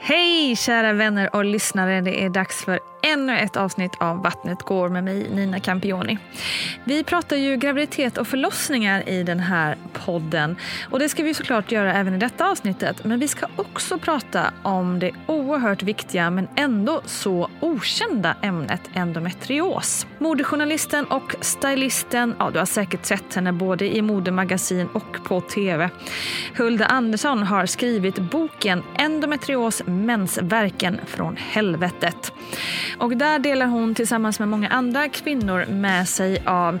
Hej kära vänner och lyssnare. Det är dags för ännu ett avsnitt av Vattnet går med mig, Nina Campioni. Vi pratar ju graviditet och förlossningar i den här podden. Och det ska vi såklart göra även i detta avsnittet. Men vi ska också prata om det oerhört viktiga men ändå så okända ämnet endometrios. Modejournalisten och stylisten, ja du har säkert sett henne både i modemagasin och på tv. Hulda Andersson har skrivit boken Endometrios mensvärken från helvetet. Och där delar hon tillsammans med många andra kvinnor med sig av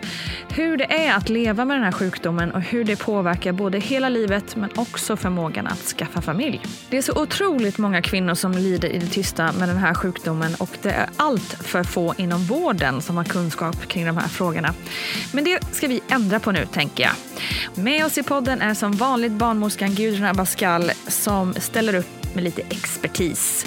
hur det är att leva med den här sjukdomen och hur det påverkar både hela livet men också förmågan att skaffa familj. Det är så otroligt många kvinnor som lider i det tysta med den här sjukdomen och det är allt för få inom vården som har kunskap kring de här frågorna. Men det ska vi ändra på nu tänker jag. Med oss i podden är som vanligt barnmorskan Gudrun Abascal som ställer upp med lite expertis.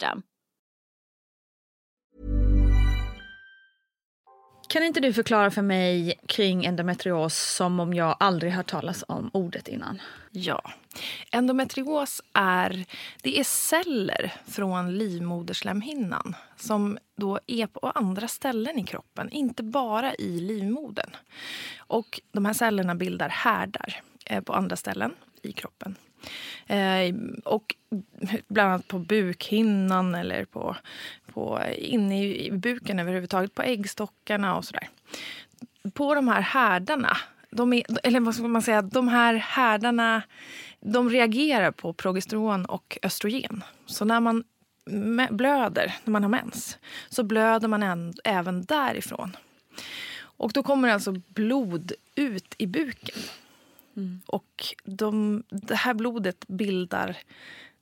Kan inte du förklara för mig kring endometrios som om jag aldrig hört talas om ordet innan? Ja. Endometrios är, det är celler från livmoderslemhinnan som då är på andra ställen i kroppen, inte bara i livmodern. Och de här cellerna bildar härdar eh, på andra ställen i kroppen. Eh, och bland annat på bukhinnan eller på, på inne i buken överhuvudtaget, på äggstockarna och sådär. På de här härdarna, de är, eller vad ska man säga, de här härdarna de reagerar på progesteron och östrogen. Så när man blöder, när man har mens, så blöder man även därifrån. Och då kommer alltså blod ut i buken. Mm. Och de, det här blodet bildar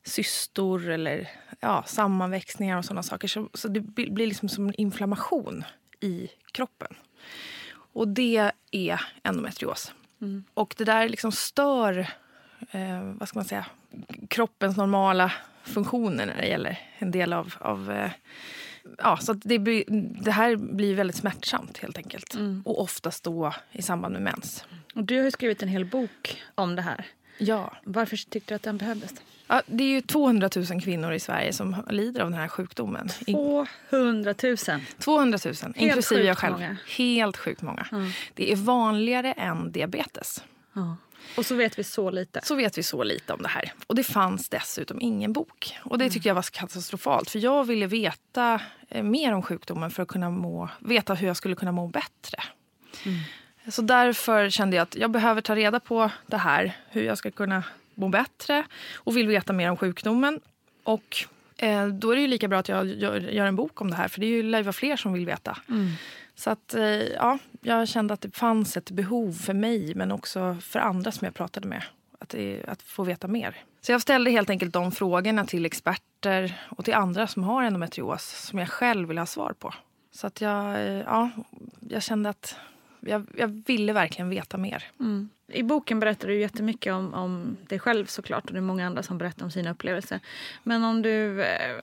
cystor eller ja, sammanväxningar och sådana saker. Så, så det blir liksom som en inflammation i kroppen. Och det är endometrios. Mm. Och det där liksom stör eh, vad ska man säga, kroppens normala funktioner när det gäller en del av, av eh, Ja, så det, det här blir väldigt smärtsamt helt enkelt. Mm. Och oftast då i samband med mens. Och du har ju skrivit en hel bok om det här. Ja. Varför tyckte du att den behövdes? ja. Det är ju 200 000 kvinnor i Sverige som lider av den här sjukdomen. I- 200 000. 200 000, inklusive jag själv. många. Helt sjukt många. Mm. Det är vanligare än diabetes. Ja. Och så vet vi så lite. Så vet vi så lite om det här. Och det fanns dessutom ingen bok. Och det tycker jag var katastrofalt. För jag ville veta eh, mer om sjukdomen för att kunna må, veta hur jag skulle kunna må bättre. Så därför kände jag att jag behöver ta reda på det här. Hur jag ska kunna må bättre. Och vill veta mer om sjukdomen. Och eh, då är det ju lika bra att jag gör, gör en bok om det här. För det är ju lär fler som vill veta. Så att, eh, ja, jag kände att det fanns ett behov för mig men också för andra som jag pratade med. Att, det, att få veta mer. Så jag ställde helt enkelt de frågorna till experter och till andra som har endometrios som jag själv vill ha svar på. Så att jag, eh, ja, jag kände att jag, jag ville verkligen veta mer. Mm. I boken berättar du jättemycket om, om dig själv såklart och det är många andra som berättar om sina upplevelser. Men om du, eh,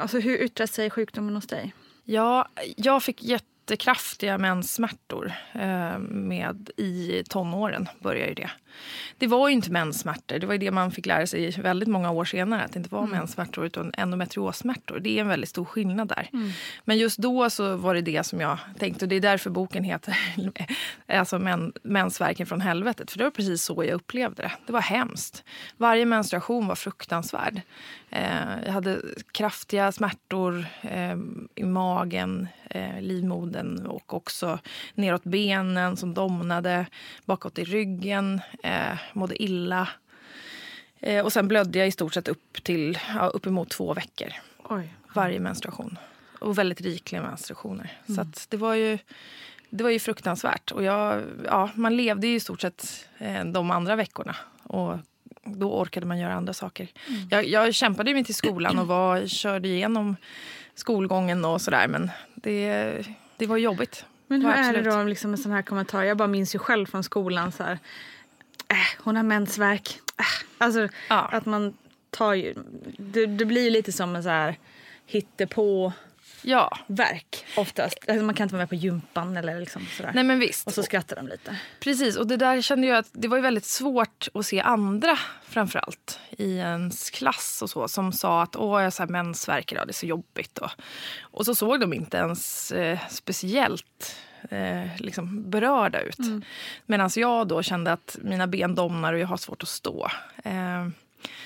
alltså hur yttrar sig sjukdomen hos dig? Ja, jag fick jättekraftiga menssmärtor eh, med i tonåren. Började det. Det var ju inte menssmärtor. Det var det man fick lära sig väldigt många år senare. Att det inte var menssmärtor utan endometriossmärtor. Det är en väldigt stor skillnad där. Men just då så var det det som jag tänkte. Och det är därför boken heter alltså men, Mensvärken från helvetet. För det var precis så jag upplevde det. Det var hemskt. Varje menstruation var fruktansvärd. Eh, jag hade kraftiga smärtor eh, i magen, eh, livmodern och också neråt benen som domnade, bakåt i ryggen, eh, mådde illa. Eh, och sen blödde jag i stort sett upp till ja, uppemot två veckor Oj. varje menstruation. Och väldigt rikliga menstruationer. Så att det var ju det var ju fruktansvärt. Och jag, ja, man levde ju i stort sett eh, de andra veckorna. Och då orkade man göra andra saker. Jag, jag kämpade mig till skolan och var, körde igenom skolgången och sådär. Men det, det var jobbigt. Men hur Ja, är det då liksom en sån här kommentar? Jag bara minns ju själv från skolan så här. Äh, hon har mensvärk. Äh. Alltså Ja. att man tar ju, det, det blir ju lite som en så här hittepå Ja, verk oftast. Alltså man kan inte vara med på gympan eller liksom sådär. nej men visst. Och så skrattar de lite. Precis, och det där kände jag att det var ju väldigt svårt att se andra framförallt i ens klass och så som sa att åh jag har så här mensvärk idag, det är så jobbigt. Och, och så såg de inte ens eh, speciellt eh, liksom berörda ut. Medan jag då kände att mina ben domnar och jag har svårt att stå. Eh,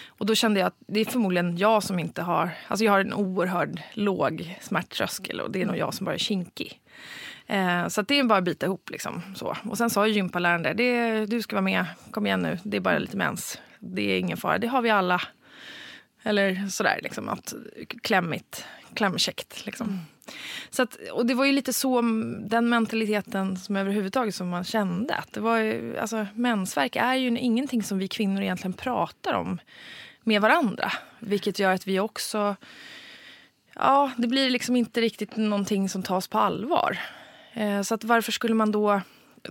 och då kände jag att det är förmodligen jag som inte har... Alltså jag har en oerhörd låg smärttröskel och det är nog jag som bara är kinkig. Eh, så det är bara att bita ihop. Liksom, så. Och sen sa ju gympaläraren där, det, du ska vara med, kom igen nu, det är bara lite mens. Det är ingen fara, det har vi alla. Eller sådär, liksom, att klämmigt, klämkäckt. Liksom. Så att, och det var ju lite så, den mentaliteten som överhuvudtaget som man kände. Att det var ju, alltså, mensvärk är ju ingenting som vi kvinnor egentligen pratar om med varandra. Vilket gör att vi också... Ja, det blir liksom inte riktigt någonting som tas på allvar. Eh, så att varför skulle man då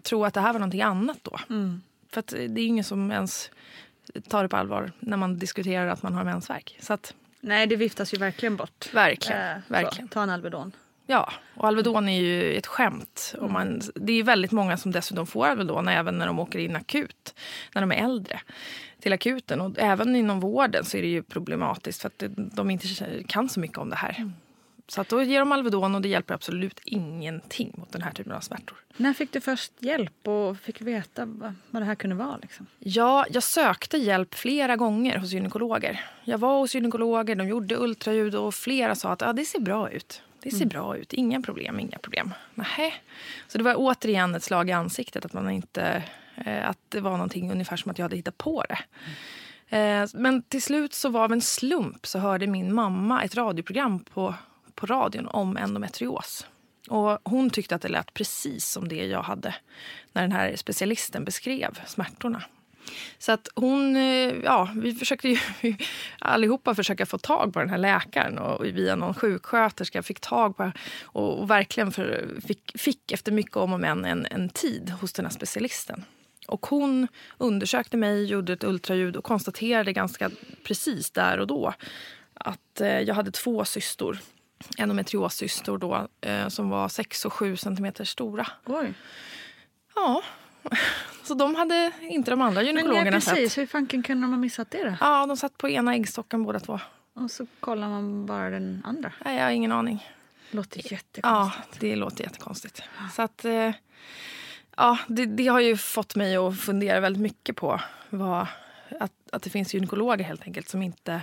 tro att det här var någonting annat då? För att det är ingen som ens tar det på allvar när man diskuterar att man har mensvärk. Så att, Nej, det viftas ju verkligen bort. verkligen, Eh, så, verkligen. ta en Alvedon. Ja, och Alvedon är ju ett skämt. Och man, det är väldigt många som dessutom får Alvedon även när de åker in akut, när de är äldre, till akuten. Och även inom vården så är det ju problematiskt för att de inte kan så mycket om det här. Så att då ger de Alvedon och det hjälper absolut ingenting mot den här typen av smärtor. När fick du först hjälp och fick veta vad, det här kunde vara? Liksom? Ja, jag sökte hjälp flera gånger hos gynekologer. Jag var hos gynekologer, de gjorde ultraljud och flera sa att ah, det ser bra ut. Det ser bra ut, inga problem, inga problem. Nähä. Så det var återigen ett slag i ansiktet att, man inte, eh, att det var någonting ungefär som att jag hade hittat på det. Eh, men till slut så var av en slump så hörde min mamma ett radioprogram på, på radion om endometrios. Och hon tyckte att det lät precis som det jag hade när den här specialisten beskrev smärtorna. Så att hon, eh, ja, vi försökte ju allihopa försöka få tag på den här läkaren och via någon sjuksköterska fick tag på och, och verkligen för, fick, fick efter mycket om och men en, en tid hos den här specialisten. Och hon undersökte mig, gjorde ett ultraljud och konstaterade ganska precis där och då att eh, jag hade två cystor endometriossystor då, eh, som var 6 och 7 centimeter stora. Oj. Ja, så de hade inte de andra Men gynekologerna ja, precis, sett. hur fanken kunde de ha missat det då? Ja, de satt på ena äggstocken båda två. Och så kollar man bara den andra. Nej, jag har ingen aning. Låter Ja, jättekonstigt. det låter jättekonstigt. Så att, eh, ja, det, det har ju fått mig att fundera väldigt mycket på vad, att, att det finns gynekologer helt enkelt som inte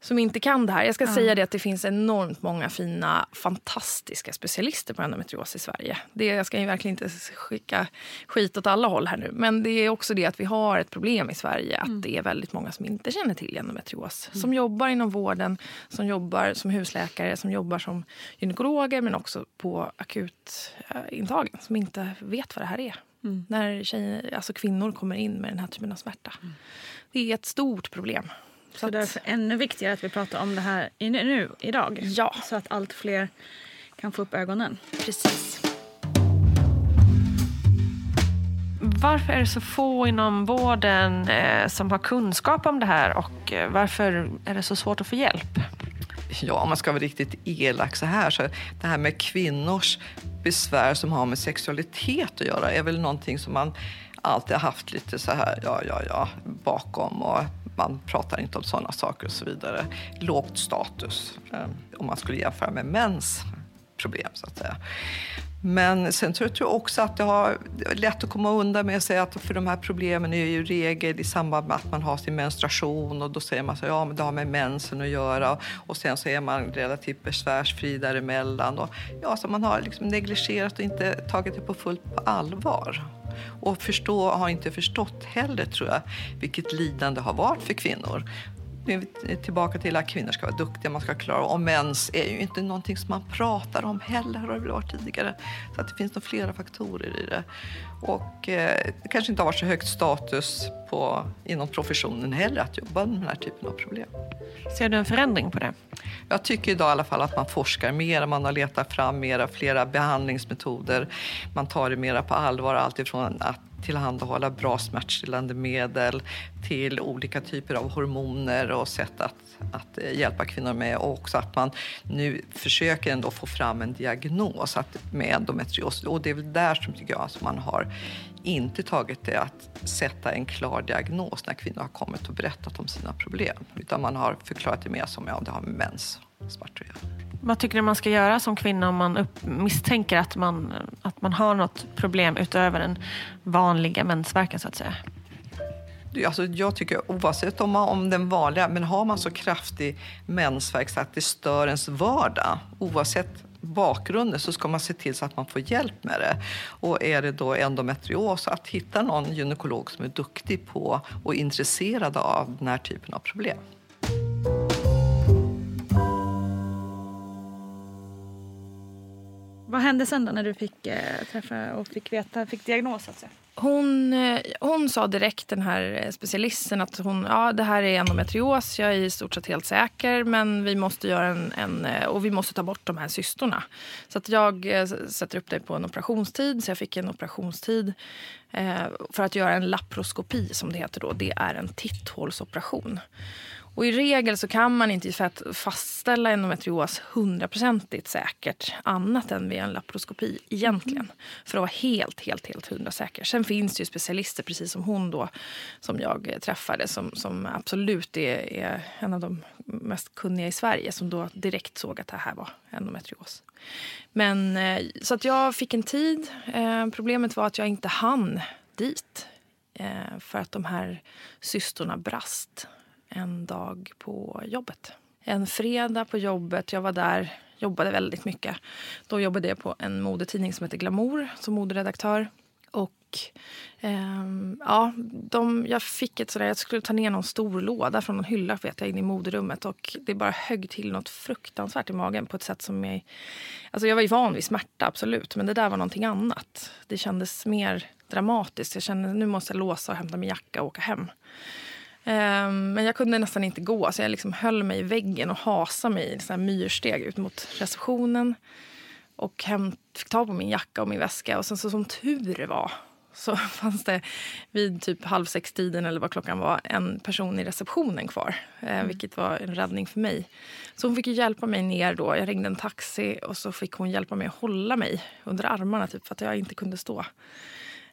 som inte kan det här. Jag ska säga det att det finns enormt många fina, fantastiska specialister på endometrios i Sverige. Det, jag ska ju verkligen inte skicka skit åt alla håll här nu. Men det är också det att vi har ett problem i Sverige. Att det är väldigt många som inte känner till endometrios. Som jobbar inom vården, som jobbar som husläkare, som jobbar som gynekologer men också på akutintagen. Som inte vet vad det här är. När tjejer, alltså kvinnor kommer in med den här typen av smärta. Det är ett stort problem. Så att- därför ännu viktigare att vi pratar om det här i, nu, nu, idag. Ja. Så att allt fler kan få upp ögonen. Precis. Varför är det så få inom vården eh, som har kunskap om det här och eh, varför är det så svårt att få hjälp? Ja, om man ska vara riktigt elak så här, så det här med kvinnors besvär som har med sexualitet att göra är väl någonting som man alltid har haft lite så här, ja, ja, ja, bakom och man pratar inte om sådana saker och så vidare. Lågt status eh, om man skulle jämföra med mäns problem så att säga. Men sen tror jag också att det har det är lätt att komma undan med att säga att för de här problemen är ju regel i samband med att man har sin menstruation och då säger man så ja men det har med mensen att göra och sen så är man relativt besvärsfri däremellan och ja så man har liksom negligerat och inte tagit det på fullt på allvar. Och förstå, har inte förstått heller tror jag vilket lidande har varit för kvinnor. Nu är vi tillbaka till att kvinnor ska vara duktiga, man ska klara Och mens är ju inte någonting som man pratar om heller, har det varit tidigare. Så att det finns nog flera faktorer i det. Och eh, det kanske inte har varit så högt status på, inom professionen heller att jobba med den här typen av problem. Ser du en förändring på det? Jag tycker idag i alla fall att man forskar mer, man har letat fram mera, flera behandlingsmetoder. Man tar det mera på allvar, alltifrån att tillhandahålla bra smärtstillande medel till olika typer av hormoner och sätt att, att eh, hjälpa kvinnor med. Och också att man nu försöker ändå få fram en diagnos att, med endometrios. Och det är väl där som tycker jag att man har inte tagit det att sätta en klar diagnos när kvinnor har kommit och berättat om sina problem. Utan man har förklarat det mer som ja, det har med göra. Vad tycker du man ska göra som kvinna om man upp, misstänker att man, att man har något problem utöver den vanliga mensvärken så att säga? Alltså jag tycker oavsett om, man, om den vanliga, men har man så kraftig mensvärk så att det stör ens vardag, oavsett bakgrunden så ska man se till så att man får hjälp med det. Och är det då endometrios, att hitta någon gynekolog som är duktig på och intresserad av den här typen av problem. Vad hände sen då när du fick eh, träffa och fick veta, fick diagnos? Alltså? Hon, eh, hon sa direkt, den här eh, specialisten, att hon, ja, det här är endometrios. Jag är i stort sett helt säker, men vi måste göra en, en eh, och vi måste ta bort de här cystorna. Så att jag sätter upp dig på en operationstid. Så jag fick en operationstid eh, för att göra en laparoskopi, som det heter då. Det är en titthålsoperation. Och I regel så kan man inte fastställa endometrios hundraprocentigt säkert annat än vid en laparoskopi egentligen. För att vara helt, helt, helt hundra säker. Sen finns det ju specialister, precis som hon då, som jag eh, träffade som, som absolut är, är en av de mest kunniga i Sverige som då direkt såg att det här var endometrios. Men, eh, så att jag fick en tid. Eh, problemet var att jag inte hann dit eh, för att de här cystorna brast en dag på jobbet. En fredag på jobbet. Jag var där, jobbade väldigt mycket. Då jobbade jag på en modetidning som heter Glamour som moderedaktör. Och eh, ja, de, jag fick ett sådär, jag skulle ta ner någon stor låda från en hylla vet jag, in i moderummet och det bara högg till något fruktansvärt i magen på ett sätt som jag... Alltså jag var ju van vid smärta, absolut, men det där var någonting annat. Det kändes mer dramatiskt. Jag kände nu måste jag låsa och hämta min jacka och åka hem. Ehm, Men jag kunde nästan inte gå, så jag liksom höll mig i väggen och hasade mig i så här myrsteg ut mot receptionen. Och hem, fick tag på min jacka och min väska. Och sen så som tur var så fanns det vid typ halv sex-tiden eller vad klockan var en person i receptionen kvar. Eh, vilket var en räddning för mig. Så hon fick hjälpa mig ner då. Jag ringde en taxi och så fick hon hjälpa mig att hålla mig under armarna typ, för att jag inte kunde stå.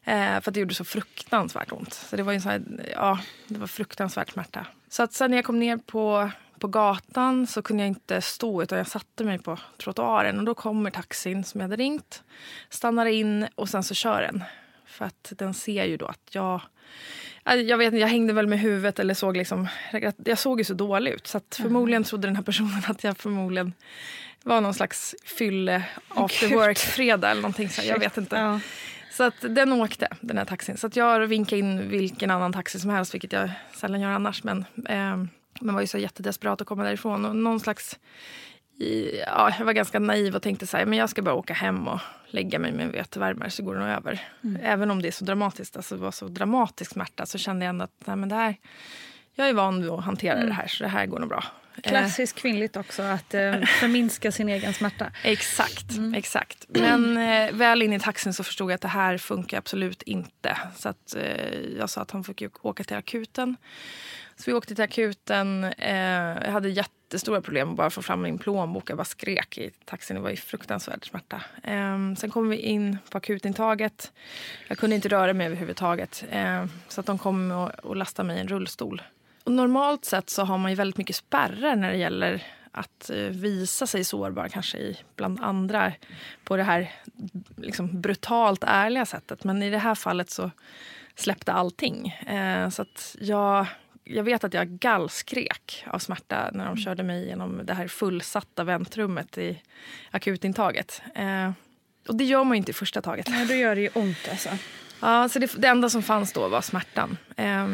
Eh, för det gjorde så fruktansvärt ont. Så det var en sån här, ja, det var fruktansvärt smärta. Så att sen när jag kom ner på, på gatan så kunde jag inte stå utan jag satte mig på trottoaren. Och då kommer taxin som jag hade ringt, stannar in och sen så kör den. För att den ser ju då att jag... Jag vet jag hängde väl med huvudet eller såg liksom... Jag såg ju så dålig ut så att förmodligen trodde den här personen att jag förmodligen var någon slags fylle after work-fredag eller någonting. Så jag vet inte. Ja. Så att den åkte, den här taxin. Så att jag vinkade in vilken annan taxi som helst, vilket jag sällan gör annars. Men eh, man var ju så jättedesperat att komma därifrån. Och någon slags... I, ja, jag var ganska naiv och tänkte så här, men jag ska bara åka hem och lägga mig med en vetevärmare så går det nog över. Även om det är så dramatiskt, alltså det var så dramatisk smärta så kände jag ändå att nej, men det här, jag är van vid att hantera det här så det här går nog bra. Eh, Klassiskt kvinnligt också, att eh, förminska sin egen smärta. Exakt. exakt. Men eh, väl in i taxin så förstod jag att det här funkar absolut inte. Så att, eh, jag sa att han fick åka till akuten. Så vi åkte till akuten. Eh, jag hade jättestora problem att bara få fram min plånbok. Jag bara skrek i taxin. Det var ju fruktansvärd smärta. Eh, sen kom vi in på akutintaget. Jag kunde inte röra mig överhuvudtaget. Eh, så att de kom och, och lastade mig i en rullstol. Och normalt sett så har man ju väldigt mycket spärrar när det gäller att eh, visa sig sårbar kanske i, bland andra på det här liksom, brutalt ärliga sättet. Men i det här fallet så släppte allting. Eh, så att jag, jag vet att jag gallskrek av smärta när de körde mig genom det här fullsatta väntrummet i akutintaget. Eh, och det gör man ju inte i första taget. Ja, då gör det ju ont alltså. Ja, så det, det enda som fanns då var smärtan. Eh,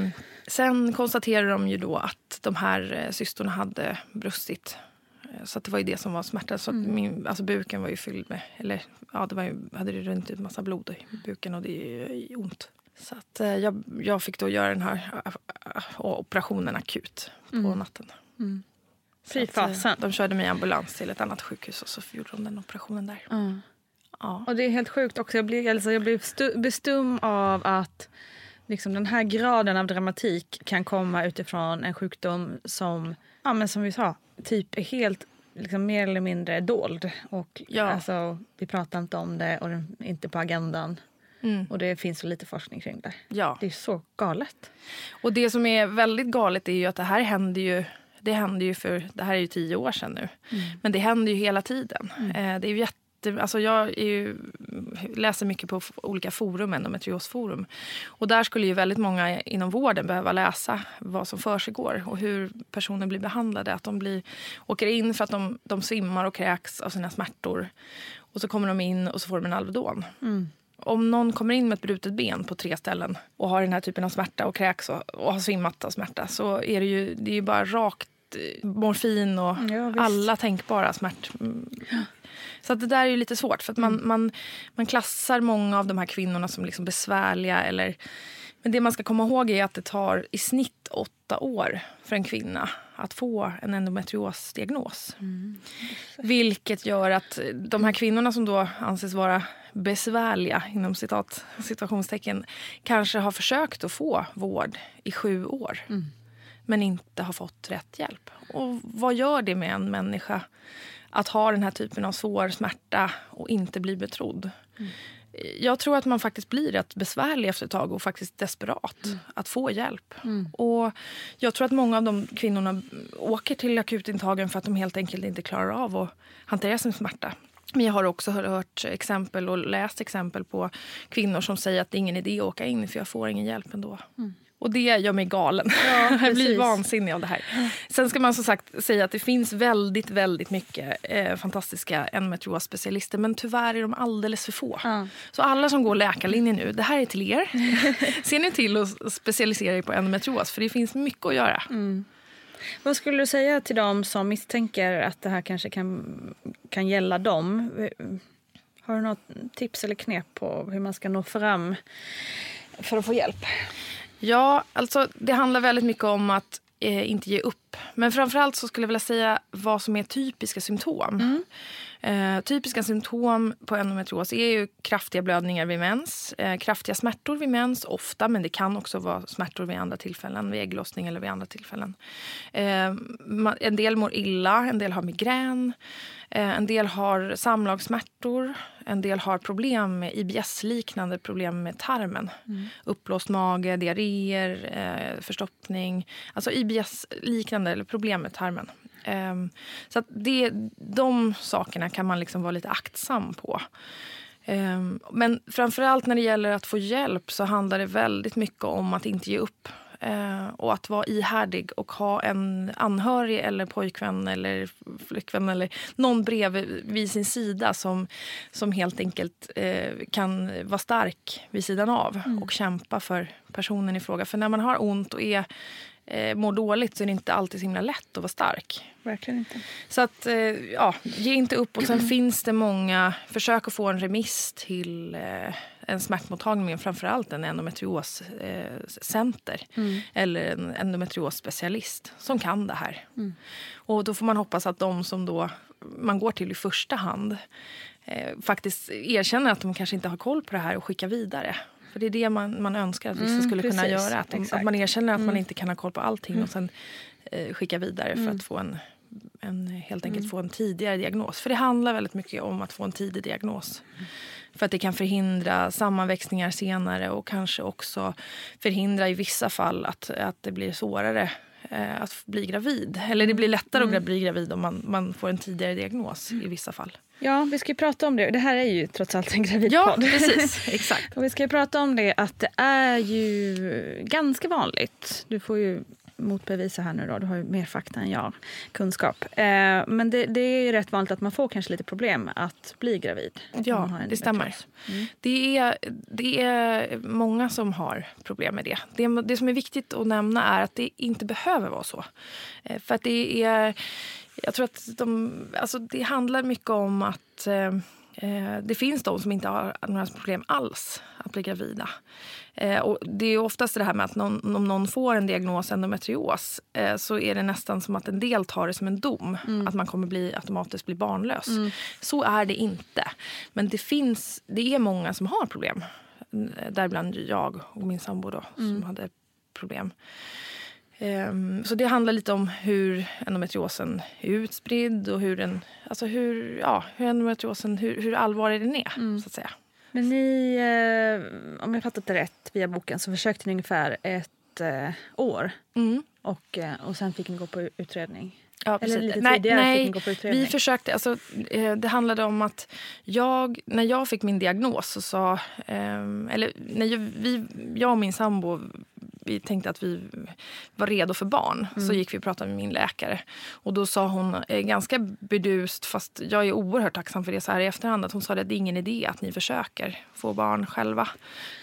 sen konstaterade de ju då att de här eh, cystorna hade brustit. Eh, Så att det var ju det som var smärta. Så att min, alltså buken var ju fylld med, eller ja, det var ju, hade det runt ut massa blod i buken och det är ju ont. Så att eh, jag, jag fick då göra den här eh, eh, operationen akut på natten. Så Fy eh, fasen. De körde mig i ambulans till ett annat sjukhus och så gjorde de den operationen där. Ja. Och det är helt sjukt också. Jag blir, alltså, jag blir stu, bestum av att liksom, den här graden av dramatik kan komma utifrån en sjukdom som, ja, men som vi sa, typ är helt liksom, mer eller mindre dold. Och, Ja. alltså, vi pratar inte om det och den är inte på agendan. Mm. Och det finns så lite forskning kring det. ja. Det är så galet. Och det som är väldigt galet är ju att det här händer ju det händer ju för, det här är ju tio år sedan nu, men det händer ju hela tiden. Eh, det är ju jätte, alltså jag ju, läser mycket på olika forum, endometriosforum. Och där skulle ju väldigt många inom vården behöva läsa vad som försiggår och hur personer blir behandlade. Att de blir, åker in för att de, de svimmar och kräks av sina smärtor. Och så kommer de in och så får de en Alvedon. Om någon kommer in med ett brutet ben på tre ställen och har den här typen av smärta och kräks och, och har svimmat av smärta så är det ju, det är ju bara rakt eh, morfin och Ja, alla tänkbara smärt... mm. Så att det där är lite svårt för att man, man, man klassar många av de här kvinnorna som liksom besvärliga eller men det man ska komma ihåg är att det tar i snitt åtta år för en kvinna att få en endometriosdiagnos. Vilket gör att de här kvinnorna som då anses vara besvärliga inom citat, situationstecken kanske har försökt att få vård i sju år men inte har fått rätt hjälp. Och vad gör det med en människa att ha den här typen av svår smärta och inte bli betrodd? Jag tror att man faktiskt blir rätt besvärlig efter ett tag och faktiskt desperat att få hjälp. Och jag tror att många av de kvinnorna åker till akutintagen för att de helt enkelt inte klarar av att hantera sin smärta. Men jag har också hört exempel och läst exempel på kvinnor som säger att det är ingen idé att åka in för jag får ingen hjälp ändå. Och det gör mig galen. jag blir vansinnig av det här. Sen ska man som sagt säga att det finns väldigt, väldigt mycket eh, fantastiska endometriosspecialister men tyvärr är de alldeles för få. Ja. Så alla som går läkarlinjen nu, det här är till er. Se nu till att specialisera er på endometrios för det finns mycket att göra. Vad skulle du säga till dem som misstänker att det här kanske kan, kan gälla dem? Har du något tips eller knep på hur man ska nå fram för att få hjälp? Ja, alltså det handlar väldigt mycket om att eh, inte ge upp. Men framförallt så skulle jag vilja säga vad som är typiska symptom. Mm. Eh, typiska symptom på endometrios är ju kraftiga blödningar vid mens, eh, kraftiga smärtor vid mens ofta, men det kan också vara smärtor vid andra tillfällen, vid ägglossning eller vid andra tillfällen. Eh, man, en del mår illa, en del har migrän, eh, en del har samlagssmärtor, en del har problem med IBS-liknande problem med tarmen. Mm. Uppblåst mage, diarréer, eh, förstoppning. Alltså IBS-liknande eller problem med tarmen. Um, så det, de sakerna kan man liksom vara lite aktsam på. Um, men framförallt när det gäller att få hjälp så handlar det väldigt mycket om att inte ge upp. Uh, och att vara ihärdig och ha en anhörig eller pojkvän eller flickvän eller någon bredvid vid sin sida som, som helt enkelt uh, kan vara stark vid sidan av mm. och kämpa för personen i fråga. För när man har ont och är eh, mår dåligt så är det inte alltid så himla lätt att vara stark. Verkligen inte. Så att, eh, ja, ge inte upp. Och sen finns det många, försök att få en remiss till eh, en smärtmottagning, framförallt en endometrioscenter eh, mm. eller en endometriosspecialist som kan det här. Mm. Och då får man hoppas att de som då man går till i första hand eh, faktiskt erkänner att de kanske inte har koll på det här och skickar vidare. För det är det man, man önskar att vissa mm, skulle precis, kunna göra. Att, de, att, man erkänner att mm. man inte kan ha koll på allting mm. och sen eh, skicka vidare för mm. att få en, en, helt enkelt mm. få en tidigare diagnos. För det handlar väldigt mycket om att få en tidig diagnos. För att det kan förhindra sammanväxningar senare och kanske också förhindra i vissa fall att, att det blir svårare eh, att bli gravid. Eller det blir lättare mm. att bli gravid om man, man får en tidigare diagnos i vissa fall. Ja, vi ska ju prata om det. Det här är ju trots allt en gravidpodd. Ja, precis. Exakt. och vi ska prata om det att det är ju ganska vanligt. Du får ju motbevisa här nu då. Du har ju mer fakta än jag, kunskap. Eh, men det, det, är ju rätt vanligt att man får kanske lite problem att bli gravid. Ja, det stämmer. Mm. Det, är, det är många som har problem med det. det. Det som är viktigt att nämna är att det inte behöver vara så. Eh, för att det är jag tror att de, alltså det handlar mycket om att eh, eh, det finns de som inte har några problem alls att bli gravida. Eh, och det är oftast det här med att någon, om någon får en diagnos endometrios eh, så är det nästan som att en del tar det som en dom. Mm. Att man kommer bli, automatiskt bli barnlös. Mm. Så är det inte. Men det finns, det är många som har problem. Däribland jag och min sambo då, mm. som hade problem. Um, så det handlar lite om hur endometriosen är utspridd och hur, den, alltså hur, ja, hur endometriosen, hur, hur allvarlig den är. Mm. så att säga. Men ni, eh, om jag fattat det rätt via boken, så försökte ni ungefär ett eh, år. Mm. Och, eh, och sen fick ni gå på utredning. Ja, Eller lite nej, tidigare nej, fick ni gå på utredning. Vi försökte, alltså, eh, det handlade om att jag, när jag fick min diagnos så sa, eh, eller när vi, jag och min sambo vi tänkte att vi var redo för barn. Mm. Så gick vi och pratade med min läkare. Och då sa hon eh, ganska bedust, fast jag är oerhört tacksam för det så här i efterhand, att hon sa att det är ingen idé att ni försöker få barn själva.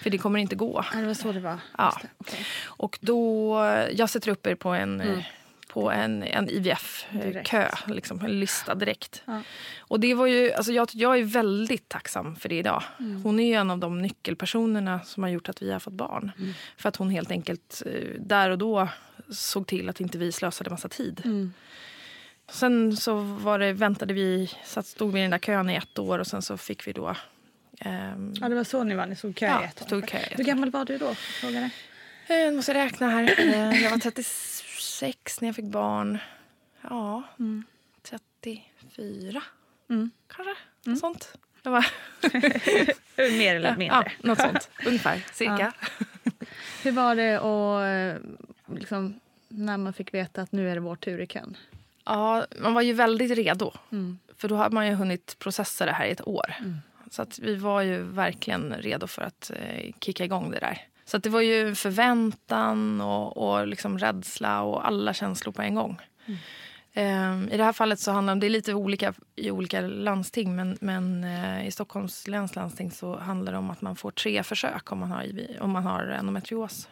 För det kommer inte gå. Ja, det var så det var. Ja. Det. Okay. Och då, jag sätter upp er på en mm på en, en IVF-kö, liksom, en lista direkt. Ja. Och det var ju, alltså jag, jag är väldigt tacksam för det idag. Mm. Hon är en av de nyckelpersonerna som har gjort att vi har fått barn. Mm. För att hon helt enkelt eh, där och då såg till att inte vi slösade massa tid. Mm. Sen så var det, väntade vi, så stod vi i den där kön i ett år och sen så fick vi då... Um, ja, det var så ni var, ni stod kö ja, i ett år. Kö Hur gammal var du då? Frågade. Jag måste räkna här. Eh, jag var 36 26 när jag fick barn. Ja, mm. 34 mm. kanske. Mm. Sånt. Det var... Mer eller mindre. Ja, något sånt. Ungefär, cirka. Ja. Hur var det och, eh, liksom, när man fick veta att nu är det vår tur i kön? Ja, man var ju väldigt redo. Mm. För då hade man ju hunnit processa det här i ett år. Mm. Så att vi var ju verkligen redo för att eh, kicka igång det där. Så det var ju förväntan och, och liksom rädsla och alla känslor på en gång. Mm. Um, I det här fallet så handlar det, det är lite olika i olika landsting men, men uh, i Stockholms läns landsting så handlar det om att man får tre försök om man har, om man har endometrios.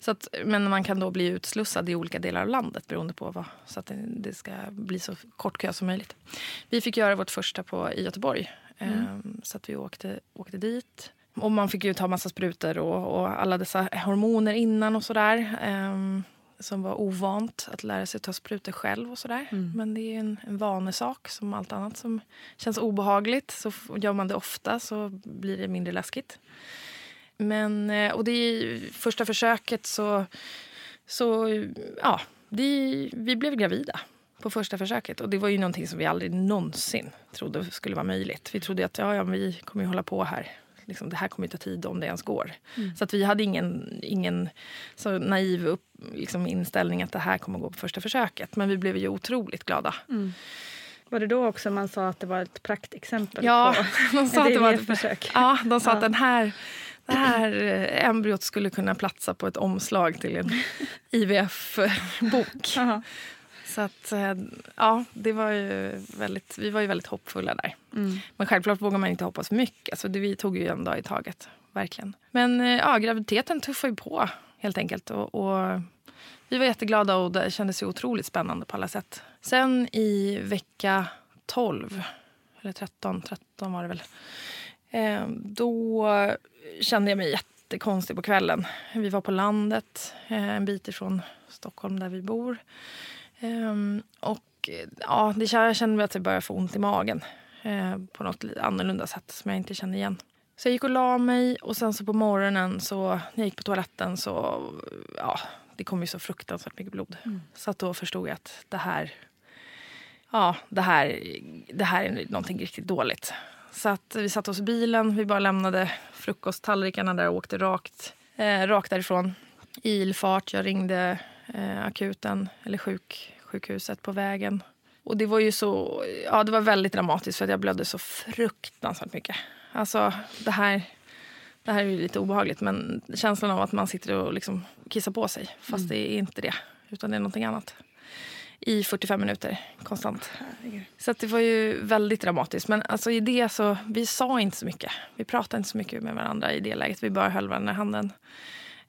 Så att, men man kan då bli utslussad i olika delar av landet beroende på vad, så att det, det ska bli så kort kö som möjligt. Vi fick göra vårt första på, i Göteborg. Mm. Um, så att vi åkte, åkte dit. Och man fick ju ta massa sprutor och, och alla dessa hormoner innan och sådär. Um, som var ovant att lära sig ta sprutor själv och sådär. Men det är en, en vanesak som allt annat som känns obehagligt. Så gör man det ofta så blir det mindre läskigt. Men, eh, och det är första försöket så, så ja, det, vi blev gravida på första försöket. Och det var ju någonting som vi aldrig någonsin trodde skulle vara möjligt. Vi trodde att ja, ja, vi kommer ju hålla på här. Liksom, det här kommer ta tid om det ens går. Så att vi hade ingen, ingen så naiv upp, liksom, inställning att det här kommer gå på första försöket. Men vi blev ju otroligt glada. Var det då också man sa att det var ett praktexempel Ja, på de sa att det var ett försök? Ja, de sa Ja. att den här, det här eh, embryot skulle kunna platsa på ett omslag till en IVF-bok. Så att, eh, ja, det var ju väldigt, vi var ju väldigt hoppfulla där. Mm. Men självklart vågar man inte hoppas för mycket. Alltså det, vi tog ju en dag i taget. Verkligen. Men eh, ja, graviditeten tuffade ju på helt enkelt. Och, och vi var jätteglada och det kändes ju otroligt spännande på alla sätt. Sen i vecka 12, eller 13, 13 var det väl. Eh, då kände jag mig jättekonstig på kvällen. Vi var på landet, en bit ifrån Stockholm där vi bor. Ehm, och eh, ja, det, jag kände att jag började få ont i magen eh, på något annorlunda sätt som jag inte kände igen. Så jag gick och la mig och sen så på morgonen så när jag gick på toaletten så ja, det kom ju så fruktansvärt mycket blod. Så att då förstod jag att det här, ja, det här, det här är någonting riktigt dåligt. Så att vi satte oss i bilen, vi bara lämnade frukosttallrikarna där och åkte rakt, eh, rakt därifrån i ilfart. Jag ringde eh, akuten, eller sjuk, sjukhuset på vägen. Och det var ju så, ja det var väldigt dramatiskt för att jag blödde så fruktansvärt mycket. Alltså det här, det här är ju lite obehagligt men känslan av att man sitter och liksom kissar på sig fast det är inte det utan det är någonting annat. I 45 minuter konstant. Så det var ju väldigt dramatiskt. Men alltså i det så, vi sa inte så mycket. Vi pratade inte så mycket med varandra i det läget. Vi bara höll varandra i handen.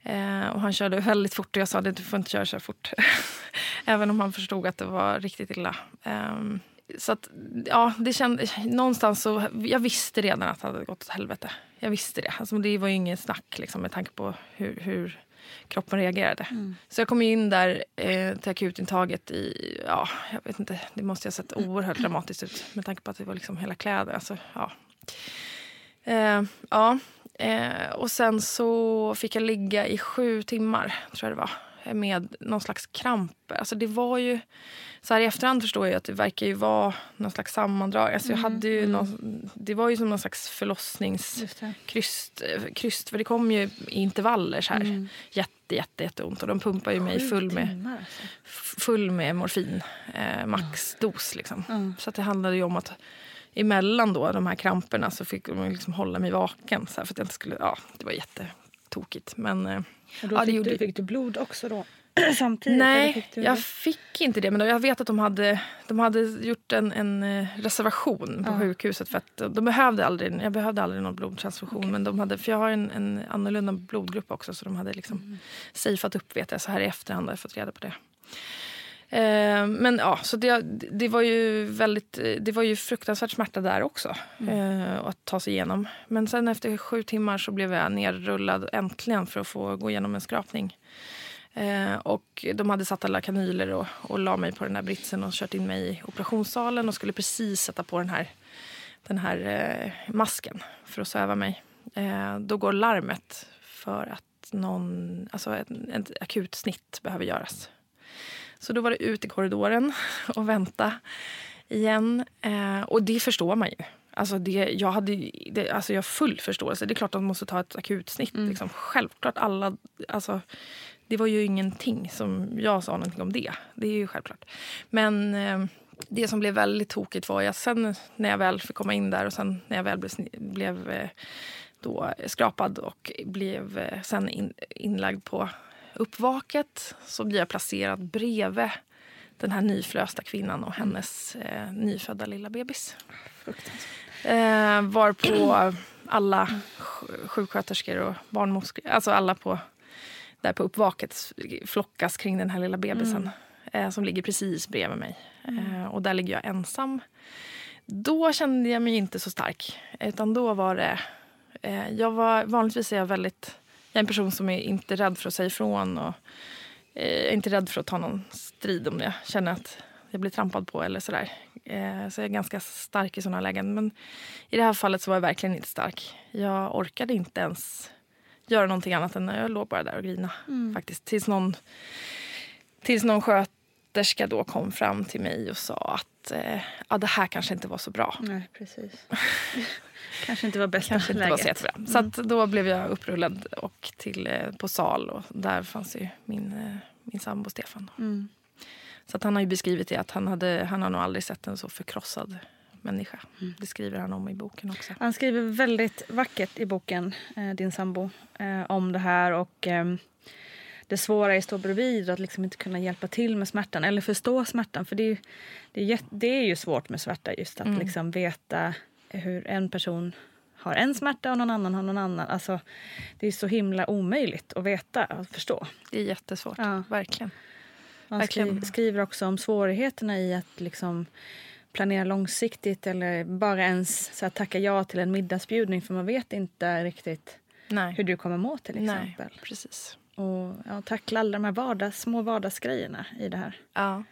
Eh, och han körde väldigt fort och jag sa att du får inte köra så fort. Även om han förstod att det var riktigt illa. Ehm, så att, ja, det kände, någonstans så, jag visste redan att det hade gått åt helvete. Jag visste det. Alltså, det var ju ingen snack liksom, med tanke på hur, hur kroppen reagerade. Så jag kom in där eh, till akutintaget i, ja, jag vet inte, det måste ha sett oerhört dramatiskt ut med tanke på att det var liksom hela kläder. Alltså, ja. Eh, ja. Eh, och sen så fick jag ligga i sju timmar, tror jag det var, med någon slags kramp. Alltså det var ju, så här i efterhand förstår jag att det verkar ju vara någon slags sammandrag. Alltså jag hade ju någon, det var ju som någon slags förlossnings Just det. kryst, eh, för det kom ju i intervaller så här. Jätte, jätte, jätteont och de pumpar ju mig full med, alltså. full med morfin, eh, maxdos liksom. Mm. Så det handlade ju om att emellan då de här kramperna så fick de liksom hålla mig vaken så här, för att jag inte skulle, ja det var jättetokigt. Men eh, Och då Ja, det fick, gjorde- du, fick du blod också då? Samtidigt? nej, fick jag fick inte det. Men jag vet att de hade, de hade gjort en, en eh, reservation på Ja. sjukhuset. För att de behövde aldrig, jag behövde aldrig någon blodtransfusion. Men de hade, för jag har en, en annorlunda blodgrupp också. Så de hade liksom Mm. safeat upp vet jag. Så här i efterhand har jag fått reda på det. Eh, men ja, så det, det var ju väldigt, det var ju fruktansvärt smärta där också. Eh, att ta sig igenom. Men sen efter sju timmar så blev jag nerrullad äntligen för att få gå igenom en skrapning. Eh, och de hade satt alla kanyler och, och la mig på den här britsen och kört in mig i operationssalen och skulle precis sätta på den här, den här masken för att söva mig. Då går larmet för att någon, alltså ett, ett akut snitt behöver göras. Så då var det ut i korridoren och vänta igen. Eh, och det förstår man ju. Alltså det, jag, hade, det, alltså jag har full förståelse. Det är klart att de måste ta ett akutsnitt. Liksom. Självklart alla... Alltså, det var ju ingenting som jag sa någonting om det. Det är ju självklart. Men eh, det som blev väldigt tokigt var att sen när jag väl fick komma in där och sen när jag väl blev, blev eh, då skrapad och blev eh, sen in, inlagd på uppvaket så blir jag placerad bredvid den här nyförlösta kvinnan och hennes eh, nyfödda lilla bebis. Eh, varpå alla sj- sjuksköterskor och barnmorskor, alltså alla på, där på uppvaket flockas kring den här lilla bebisen eh, som ligger precis bredvid mig. Eh, och där ligger jag ensam. Då kände jag mig inte så stark. Utan då var det... Eh, jag var, vanligtvis är jag väldigt... Jag är en person som är inte rädd för att säga ifrån. Och, Eh, inte rädd för att ta någon strid om jag känner att jag blir trampad på eller sådär. Eh, så jag är ganska stark i sådana lägen. Men i det här fallet så var jag verkligen inte stark. Jag orkade inte ens göra någonting annat än jag låg bara där och grina. Mm. Faktiskt. Tills någon, tills någon sköterska då kom fram till mig och sa att eh, ja, det här kanske inte var så bra. Nej, precis. kanske inte var bästa kanske inte läget. var så jättebra. Så att då blev jag upprullad och till, eh, på sal och där fanns ju min, eh, min sambo Stefan. Mm. Så att han har ju beskrivit det att han, hade, han har nog aldrig sett en så förkrossad människa. Mm. Det skriver han om i boken också. Han skriver väldigt vackert i boken, eh, din sambo, eh, om det här och eh, det svåra är att stå bredvid och att liksom inte kunna hjälpa till med smärtan eller förstå smärtan. För det är ju, det är, jätte- det är ju svårt med smärta just att Mm. liksom veta hur en person har en smärta och någon annan har någon annan. Alltså, det är så himla omöjligt att veta och förstå. Det är jättesvårt, Ja. verkligen. Han Verkligen. skri, skriver också om svårigheterna i att liksom planera långsiktigt eller bara ens så tacka ja till en middagsbjudning för man vet inte riktigt Nej. hur du kommer må till Nej, exempel. precis. Och ja, tackla alla de här vardags, små vardagsgrejerna i det här. Ja.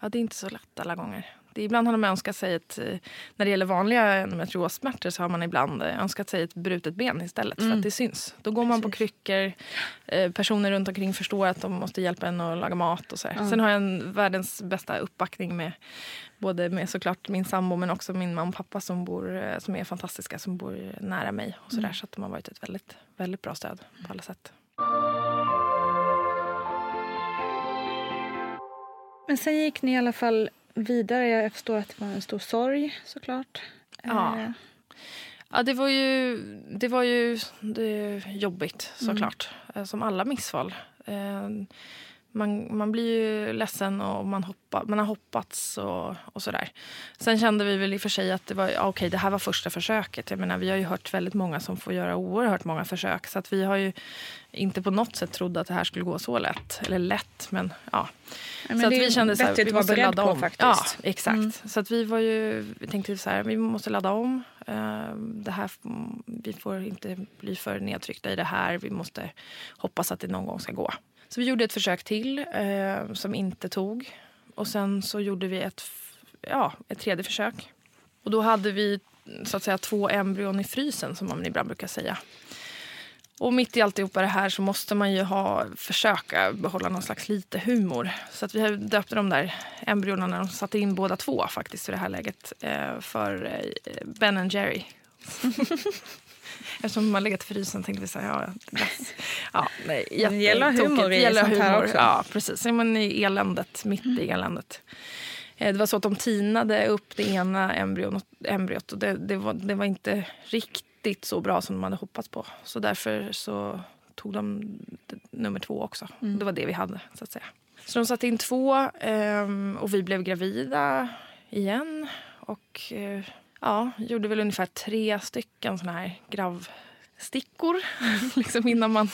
ja, det är inte så lätt alla gånger. Det ibland har de önskat sig ett, eh, när det gäller vanliga endometriossmärtor så har man ibland eh, önskat sig ett brutet ben istället för Mm. att det syns. Då går man på Precis. kryckor, eh, personer runt omkring förstår att de måste hjälpa en att laga mat och så. Ja. Sen har jag en världens bästa uppbackning med både med såklart min sambo men också min mamma och pappa som, bor, som är fantastiska, som bor nära mig och så där. Mm. Så att de har varit ett väldigt, väldigt bra stöd på alla sätt. Men sen gick ni i alla fall vidare. Jag förstår att det var en stor sorg såklart. Ja. Eh, Ja, det var ju, det var ju det jobbigt såklart. Eh, Som alla missfall. Man, man blir ju ledsen och man, hoppa, man har hoppats och, och sådär. Sen kände vi väl i och för sig att det var ja, okej, det här var första försöket. Jag menar, vi har ju hört väldigt många som får göra oerhört många försök. Så att vi har ju inte på något sätt trodde att det här skulle gå så lätt. Eller lätt, men ja. men så att vi kände så här, vi måste ladda på om. faktiskt. Ja, exakt. Mm. Så att vi var ju, vi tänkte så här, vi måste ladda om. Eh, Det här, vi får inte bli för nedtryckta i det här. Vi måste hoppas att det någon gång ska gå. Så vi gjorde ett försök till eh, som inte tog. Och sen så gjorde vi ett, ja, ett tredje försök. Och då hade vi så att säga två embryon i frysen som man ibland brukar säga. Och mitt i alltihopa det här så måste man ju ha, försöka behålla någon slags lite humor. Så att vi döpte de där embryona när de satte in båda två faktiskt i det här läget eh, för eh, Ben and Jerry. Eftersom man legat i frysen tänkte vi så här, ja, glass. Ja, nej, Det gäller humor i sånt här humor. också. Ja, precis. Men i eländet, mitt i eländet. Eh, Det var så att de tinade upp det ena embryot, embryot och det, det, var, det var inte riktigt så bra som de hade hoppats på. Så därför så tog de nummer två också. Det var det vi hade. så att säga. Så de satte in två ehm, och vi blev gravida igen. Och eh, ja, gjorde väl ungefär tre stycken såna här gravstickor. liksom innan man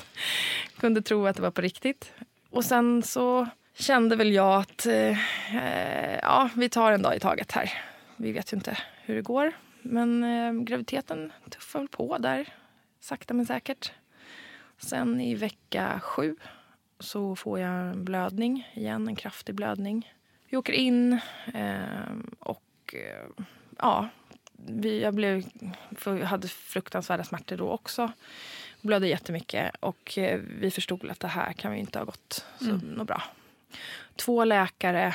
kunde tro att det var på riktigt. Och sen så kände väl jag att eh, eh, ja, vi tar en dag i taget här. Vi vet ju inte hur det går. Men eh, graviditeten tuffar väl på där, sakta men säkert. Sen i vecka sju så får jag en blödning igen, en kraftig blödning. Vi åker in eh, och eh, ja, vi, jag blev, för hade fruktansvärda smärtor då också. Blödde jättemycket och eh, vi förstod att det här kan vi inte ha gått så Mm. bra. Två läkare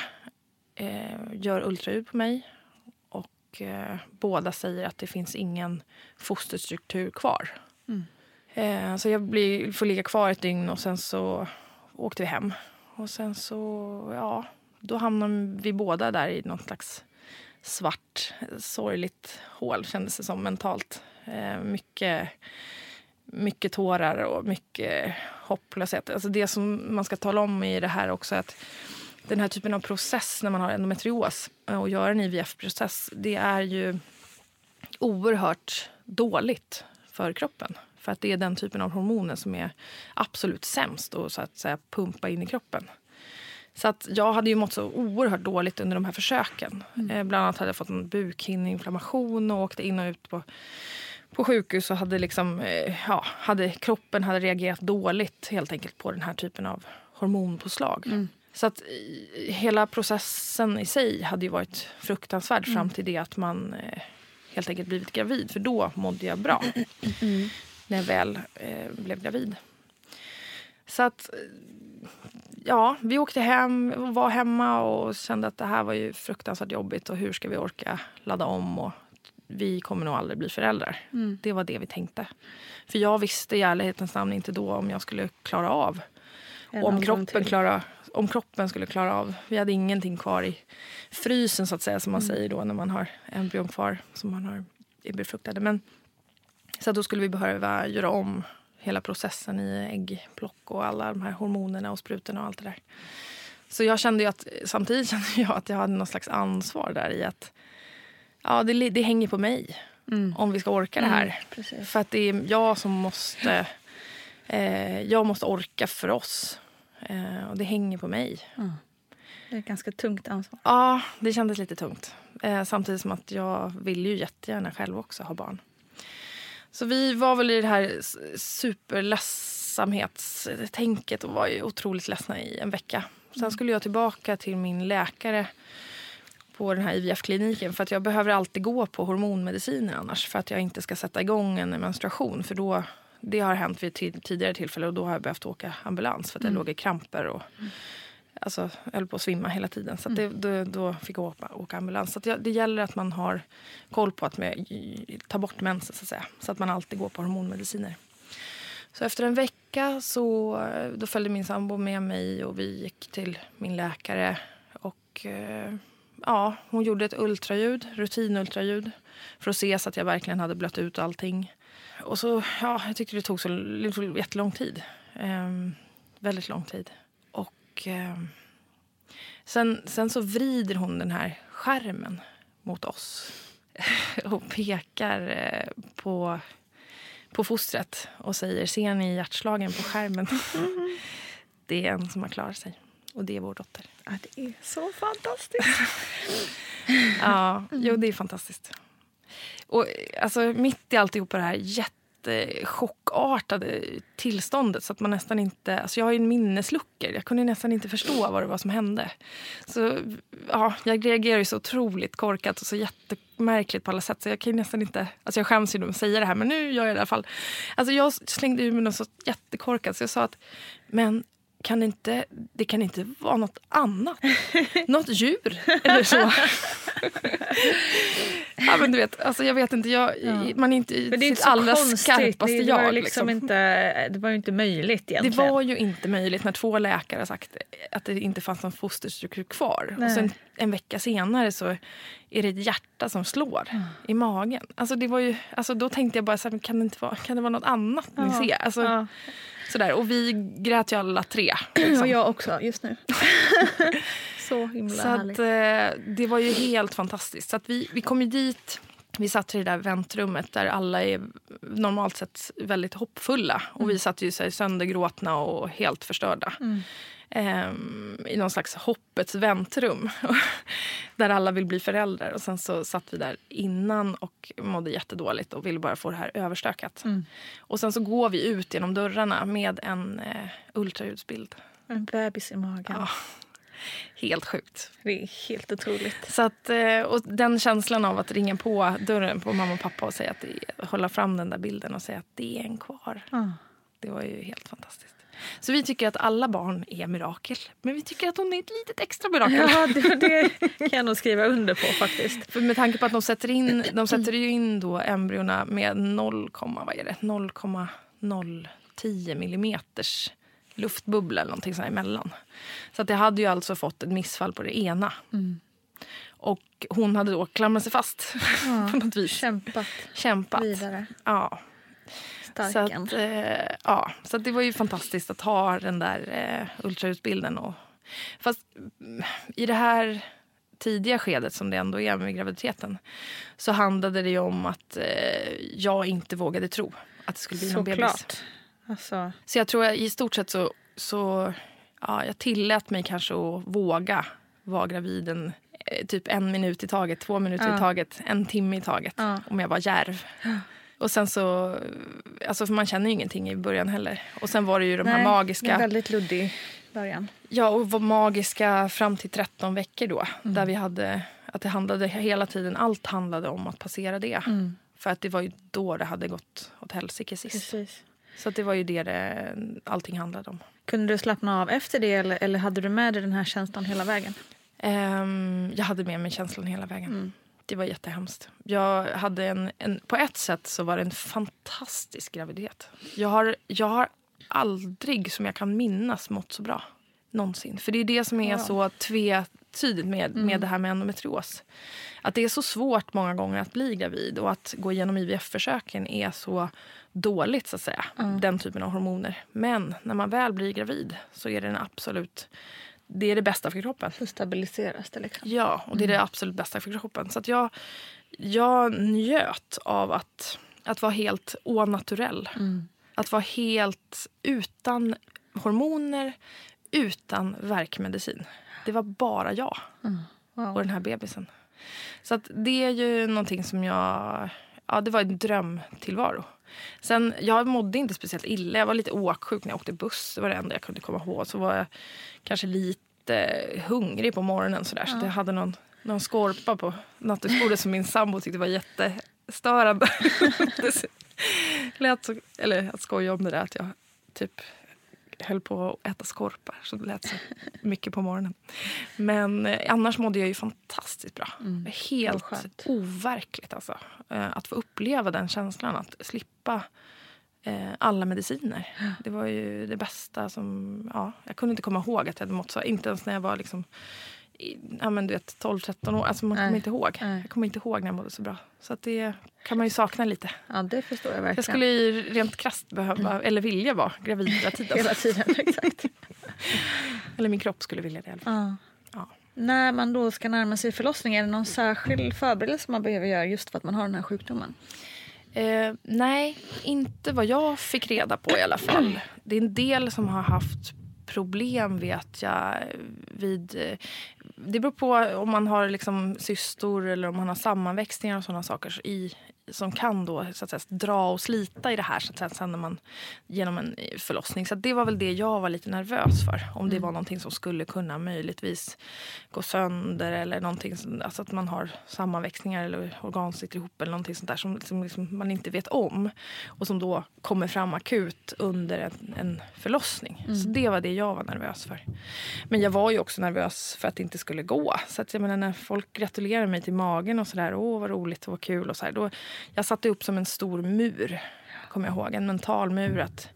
eh, gör ultraljud på mig och eh, båda säger att det finns ingen fosterstruktur kvar. Mm. Eh, så jag blir, får ligga kvar ett dygn och sen så åkte vi hem. Och sen så, ja, då hamnar vi båda där i något slags svart, sorgligt hål kändes det som mentalt. Eh, mycket, mycket tårar och mycket hopplöshet. Alltså det som man ska tala om i det här också är att den här typen av process när man har endometrios eh, och gör en IVF-process, det är ju oerhört dåligt för kroppen. För att det är den typen av hormoner som är absolut sämst att så att säga pumpa in i kroppen. Så att jag hade ju mått så oerhört dåligt under de här försöken. Eh, bland annat hade jag fått en bukhinneinflammation och åkte in och ut på, på sjukhus och hade liksom, eh, ja, hade, kroppen hade reagerat dåligt helt enkelt på den här typen av hormonpåslag. Så att eh, hela processen i sig hade ju varit fruktansvärd fram till det att man helt enkelt blivit gravid. För då mådde jag bra. När jag väl eh, blev gravid. Så att ja, vi åkte hem och var hemma och kände att det här var ju fruktansvärt jobbigt och hur ska vi orka ladda om och vi kommer nog aldrig bli föräldrar. Det var det vi tänkte. För jag visste i ärlighetens namn inte då om jag skulle klara av. En Och om kroppen, klara, om kroppen skulle klara av. Vi hade ingenting kvar i frysen så att säga som man Mm. säger då när man har embryon kvar som man har är befruktade. Men, så då skulle vi behöva göra om hela processen i äggplock och alla de här hormonerna och sprutorna och allt det där. Så jag kände att samtidigt kände jag att jag hade någon slags ansvar där i att ja, det, det hänger på mig om vi ska orka det här. precis. För att det är jag som måste eh, jag måste orka för oss. Eh, och det hänger på mig. Det är ett ganska tungt ansvar. Ja, det kändes lite tungt. Eh, samtidigt som att jag vill ju jättegärna själv också ha barn. Så vi var väl i det här superledsamhetstänket och var ju otroligt ledsna i en vecka. Sen skulle jag tillbaka till min läkare på den här IVF-kliniken för att jag behöver alltid gå på hormonmediciner annars för att jag inte ska sätta igång en menstruation. För då, det har hänt vid tid, tidigare tillfällen och då har jag behövt åka ambulans för att jag låg i kramper och alltså, jag höll på att svimma hela tiden. Så att det, då, då fick jag åka, åka ambulans. Så jag, det gäller att man har koll på att med, ta bort mensen så att säga. Så att man alltid går på hormonmediciner. Så efter en vecka så då följde min sambo med mig och vi gick till min läkare. Och eh, ja, hon gjorde ett ultraljud, rutinultraljud. För att se så att jag verkligen hade blött ut allting. Och så, ja, jag tyckte det tog så det tog jättelång tid. Ehm, väldigt lång tid. Och ehm, sen, sen så vrider hon den här skärmen mot oss. och pekar eh, på, på fostret och säger ser ni hjärtslagen på skärmen? det är en som har klarat sig. Och det är vår dotter. Ja, det är så fantastiskt. Ja, jo, det är fantastiskt. Och alltså, mitt i alltihopa det här chockartade tillståndet så att man nästan inte... Alltså jag har ju minnesluckor. Jag kunde nästan inte förstå vad det var som hände. Så ja, jag reagerar ju så otroligt korkat och så jättemärkligt på alla sätt. Så jag kan ju nästan inte... Alltså jag skäms ju nu att säga det här, men nu gör jag det i alla fall. Alltså jag slängde ur mig något så jättekorkat så jag sa att men kan inte, det kan inte vara något annat. Något djur eller så. ja, men du vet, alltså jag vet inte. Jag, Man är inte det i inte sitt så allra konstigt. skarpaste det, var jag. liksom liksom. inte, det var ju inte möjligt Det egentligen. var ju inte möjligt när två läkare sagt att det inte fanns någon fosterstruktur kvar. Nej. Och sen en vecka senare så är det ett hjärta som slår i magen. Alltså det var ju, alltså då tänkte jag bara, så här, kan, det inte vara, kan det vara något annat ni Ja, ser? Alltså, ja. Sådär. Och vi grät ju alla tre. liksom. Och jag också, just nu. så himla Så att, eh, det var ju helt fantastiskt. Så att vi, vi kom ju dit. Vi satt i det där väntrummet där alla är normalt sett väldigt hoppfulla. Och vi satt ju så här söndergråtna och helt förstörda. Ehm, I någon slags hoppets väntrum. där alla vill bli föräldrar. Och sen så satt vi där innan och mådde jättedåligt och ville bara få det här överstökat. Och sen så går vi ut genom dörrarna med en eh, ultraljudsbild. En bebis i magen. Ja. Helt sjukt. Det är helt otroligt. Så att, eh, och den känslan av att ringa på dörren på mamma och pappa och säga att det, hålla fram den där bilden och säga att det är en kvar. Ja. Det var ju helt fantastiskt. Så vi tycker att alla barn är mirakel. Men vi tycker att hon är ett litet extra mirakel. Ja, det, det kan jag nog skriva under på faktiskt. För med tanke på att de sätter in, de sätter ju in då embryona med 0, vad är det? 0,010 millimeters luftbubbla eller någonting sånt emellan. Så att det hade ju alltså fått ett missfall på det ena. Och hon hade då klamrat sig fast på något vis. Kämpat Kämpat. vidare. Ja. Så, Starken. att, eh, ja. så det var ju fantastiskt att ha den där eh, ultraljudsbilden. Och, fast mm, i det här tidiga skedet som det ändå är med graviditeten så handlade det om att eh, jag inte vågade tro att det skulle bli någon bebis. Alltså, Så jag tror att i stort sett så, så ja, jag tillät mig kanske att våga vara gravid en, eh, typ en minut i taget, två minuter Ja. i taget, en timme i taget. Ja. Om jag var djärv. Och sen så, alltså för man känner ju ingenting i början heller. Och sen var det ju de Nej, här magiska, väldigt luddig början. ja och var magiska fram till 13 veckor då. Där vi hade, att det handlade hela tiden, allt handlade om att passera det. För att det var ju då det hade gått åt helsike sist. Precis. Så det var ju det, det allting handlade om. Kunde du slappna av efter det eller, eller hade du med dig den här känslan hela vägen? Ehm, jag hade med mig känslan hela vägen. Det var jättehemskt. Jag hade en, en, på ett sätt så var det en fantastisk graviditet. Jag har, jag har aldrig, som jag kan minnas, mått så bra. Någonsin. För det är det som är så tvetydigt med, med det här med endometrios. Att det är så svårt många gånger att bli gravid och att gå igenom IVF-försöken är så dåligt så att säga. Den typen av hormoner. Men när man väl blir gravid så är det den absolut det är det bästa för kroppen. Så stabiliseras det liksom. Ja, och det är det absolut bästa för kroppen. Så att jag, jag njöt av att, att vara helt onaturell. Att vara helt utan hormoner, utan verkmedicin. Det var bara jag Wow. och den här bebisen. Så att det är ju någonting som jag... Ja, det var en drömtillvaro. Sen, jag mådde inte speciellt illa. Jag var lite åksjuk när jag åkte buss. Det var det enda jag kunde komma ihåg. Så var jag kanske lite hungrig på morgonen. Sådär. Så att jag hade någon, någon skorpa på nattduksbordet som min sambo tyckte var jättestörande. det lät så, eller att skoja om det där att jag typ höll på att äta skorpar. Så det lät så mycket på morgonen. Men eh, annars mådde jag ju fantastiskt bra. Helt Vad skönt. overkligt alltså. Eh, att få uppleva den känslan. Att slippa eh, alla mediciner. Det var ju det bästa som... Ja, jag kunde inte komma ihåg att jag hade mått så. Inte ens när jag var liksom ja, men du vet, 12-13 år. Alltså man kommer Nej. inte ihåg. Nej. Jag kommer inte ihåg när jag mådde så bra. Så att det kan man ju sakna lite. Ja, det förstår jag verkligen. Jag skulle ju rent krasst behöva, eller vilja vara gravid hela tiden. Hela tiden, exakt. Eller min kropp skulle vilja det i alla fall. Ja. Ja. När man då ska närma sig förlossning, är det någon särskild förberedelse man behöver göra just för att man har den här sjukdomen? Eh, nej, inte vad jag fick reda på i alla fall. Det är en del som har haft problem vet jag vid... Det beror på om man har liksom cystor eller om man har sammanväxningar och sådana saker. I, som kan då så att säga, dra och slita i det här så att säga, sen när man, genom en eh, förlossning. Så det var väl det jag var lite nervös för. Om det var någonting som skulle kunna möjligtvis gå sönder eller någonting. som- Alltså att man har sammanväxningar eller organ sitter ihop eller någonting sånt där som, som liksom man inte vet om. Och som då kommer fram akut under en, en förlossning. Så det var det jag var nervös för. Men jag var ju också nervös för att det inte skulle gå. Så att jag menar, när folk gratulerar mig till magen och sådär, åh vad roligt och vad kul och så här, då, Jag satte upp som en stor mur, kommer jag ihåg, en mental mur att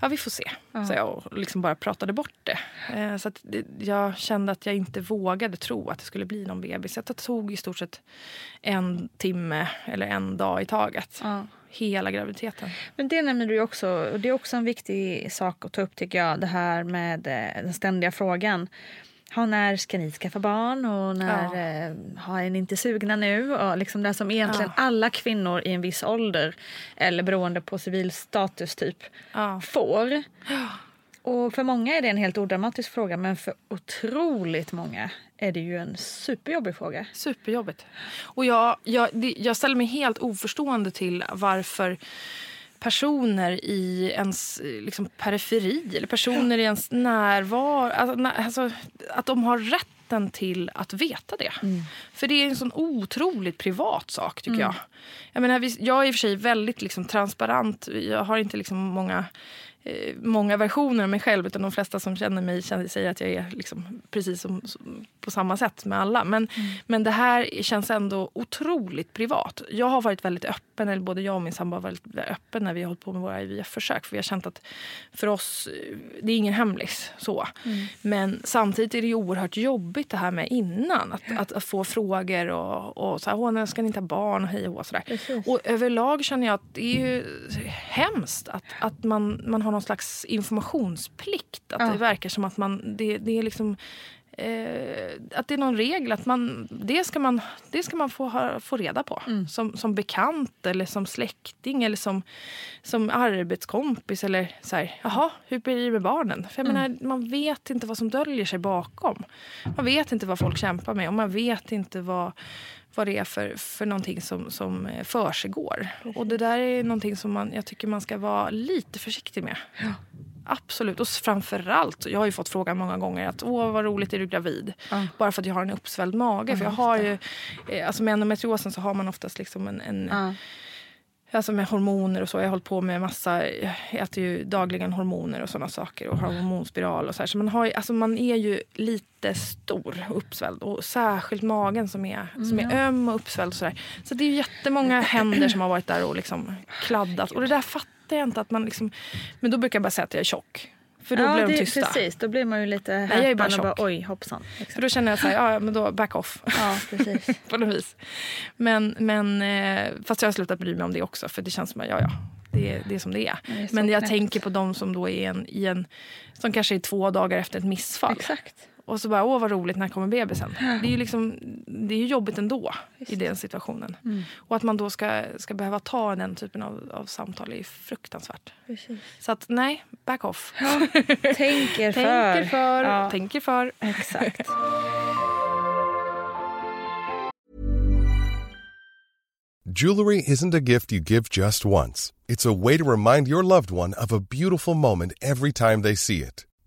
ja vi får se. Så jag liksom bara pratade bort det. Eh, så det, jag kände att jag inte vågade tro att det skulle bli någon bebis. Så det tog i stort sett en timme eller en dag i taget. Ja. Hela graviditeten. Men det nämner du också, och det är också en viktig sak att ta upp tycker jag, det här med eh, den ständiga frågan. Ja, när ska ni skaffa barn och när eh, har ni inte sugna nu? Och liksom det som egentligen alla kvinnor i en viss ålder eller beroende på civil status typ Ja. får. Och för många är det en helt odramatisk fråga men för otroligt många är det ju en superjobbig fråga. Superjobbigt. Och jag, jag, jag ställer mig helt oförstående till varför personer i ens eh, liksom, periferi eller personer i ens närvaro... Alltså, alltså, att de har rätten till att veta det. För det är en sån otroligt privat sak, tycker jag. Jag, menar, jag är i och för sig väldigt liksom, transparent. Jag har inte liksom, många eh, många versioner av mig själv. Utan de flesta som känner mig känner, säger att jag är liksom precis som, som, på samma sätt med alla. Men, men det här känns ändå otroligt privat. Jag har varit väldigt öppen, eller både jag och min sambo har varit väldigt öppen när vi har hållit på med våra IVF-försök. För vi har känt att för oss, eh, det är ingen hemlis. så. Men samtidigt är det ju oerhört jobbigt det här med innan. Att, att, att få frågor och, och så här, Åh, när ska ni inte ha barn och hej och hå", sådär. Och överlag känner jag att det är ju hemskt att, att man, man har någon slags informationsplikt. Att Ja. det verkar som att man... Det, det är liksom eh, att det är någon regel. att man, Det ska man, det ska man få, ha, få reda på. Mm. Som, som bekant, eller som släkting eller som, som arbetskompis. Eller så här, jaha, hur blir det med barnen? För jag Mm. menar, man vet inte vad som döljer sig bakom. Man vet inte vad folk kämpar med och man vet inte vad, vad det är för, för någonting som, som eh, försiggår. Och det där är någonting som man, jag tycker man ska vara lite försiktig med. Absolut. Och framförallt, jag har ju fått frågan många gånger att åh vad roligt är du gravid? Bara för att jag har en uppsvälld mage. för jag har ju, eh, alltså med endometriosen så har man oftast liksom en, en Alltså med hormoner och så. Jag har hållit på med massa, jag äter ju dagligen hormoner och sådana saker och har hormonspiral och så här. Så man, har, alltså man är ju lite stor och uppsvälld och särskilt magen som är, som är öm och uppsvälld och sådär. Så det är ju jättemånga händer som har varit där och liksom kladdat. Och det där fattar jag inte att man liksom, men då brukar jag bara säga att jag är tjock. För då blir de det, tysta. Precis, då blir man ju lite jag är bara häpen och bara oj hoppsan. För då känner jag så här, ja men då back off. Ja, precis. på något vis. Men, men, eh, fast jag har slutat bry mig om det också för det känns som att ja, ja, det är, det är som det är. är så men jag knäppt. tänker på de som då är en, i en, som kanske är två dagar efter ett missfall. Exakt. Och så bara, åh vad roligt, när kommer bebisen? Det är ju liksom, det är ju jobbigt ändå i den situationen. Mm. Och att man då ska, ska behöva ta den typen av, av samtal är fruktansvärt. precis. Så att nej, back off. Tänk er för. Tänker för, Ja, tänker för. exakt. Jewelry isn't a gift you give just once. It's a way to remind your loved one of a beautiful moment every time they see it.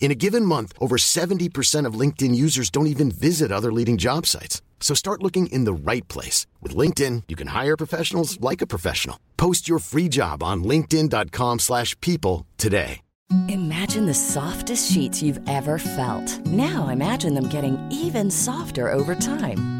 In a given month, over 70% of LinkedIn users don't even visit other leading job sites. So start looking in the right place. With LinkedIn, you can hire professionals like a professional. Post your free job on linkedin.com/people slash people today. Imagine the softest sheets you've ever felt. Now imagine them getting even softer over time.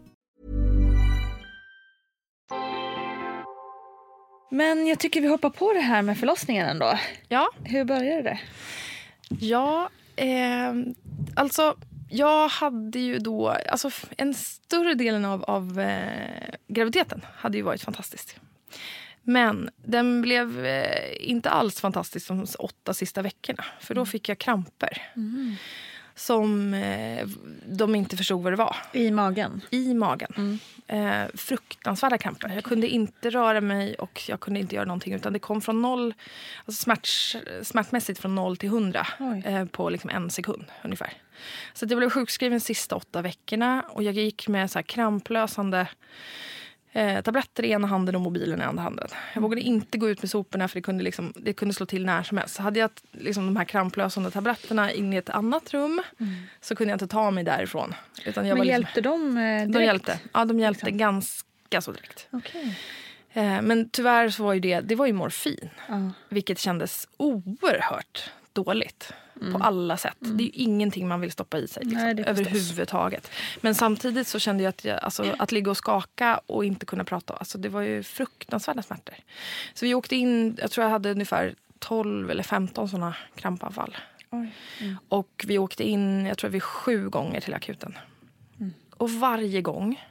Men jag tycker vi hoppar på det här med förlossningen ändå. Ja, Hur började det? Ja, eh, alltså jag hade ju då... Alltså, en större delen av, av eh, graviditeten hade ju varit fantastisk. Men den blev eh, inte alls fantastisk de åtta sista veckorna. För då fick jag kramper. Som eh, de inte förstod vad det var. I magen. I magen. Eh, fruktansvärda kramper. Jag kunde inte röra mig och jag kunde inte göra någonting. Utan det kom från noll, alltså smärt, smärtmässigt från noll till hundra eh, på liksom en sekund ungefär. Så jag blev sjukskriven de sista åtta veckorna och jag gick med så här kramplösande eh, tabletter i ena handen och mobilen i andra handen. Jag vågade inte gå ut med soporna för det kunde, liksom, det kunde slå till när som helst. Så hade jag liksom, de här kramplösande tabletterna in i ett annat rum så kunde jag inte ta mig därifrån. Utan jag Men var liksom, hjälpte de eh, direkt? de hjälpte. Ja, de hjälpte Liksom. ganska så direkt. Okej. Eh, men tyvärr så var ju det, det var ju morfin. Ja. Vilket kändes oerhört dåligt Mm. på alla sätt. Det är ju ingenting man vill stoppa i sig liksom, Nej, överhuvudtaget. Men samtidigt så kände jag att, jag, alltså, att ligga och skaka och inte kunna prata, alltså, det var ju fruktansvärda smärtor. Så vi åkte in, jag tror jag hade ungefär 12 eller 15 såna krampanfall. Oj. Och vi åkte in, jag tror vi sju gånger till akuten. Mm. Och varje gång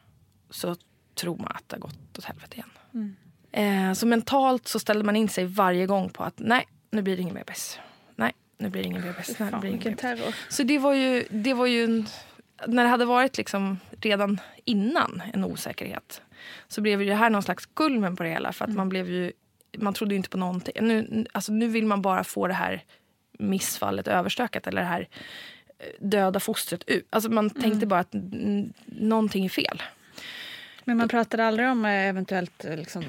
så tror man att det har gått åt helvete igen. Mm. Eh, så mentalt så ställde man in sig varje gång på att nej, nu blir det ingen bebis. Nu blir det ingen bebis. Nej, det blir ingen terror. Så det var ju, det var ju en, när det hade varit liksom redan innan en osäkerhet så blev det här någon slags kulmen på det hela. För att man blev ju, man trodde ju inte på någonting. Nu, alltså nu vill man bara få det här missfallet överstökat eller det här eh, döda fostret ut. Alltså man tänkte bara att någonting är fel. Men man pratade aldrig om eh, eventuellt eh, liksom,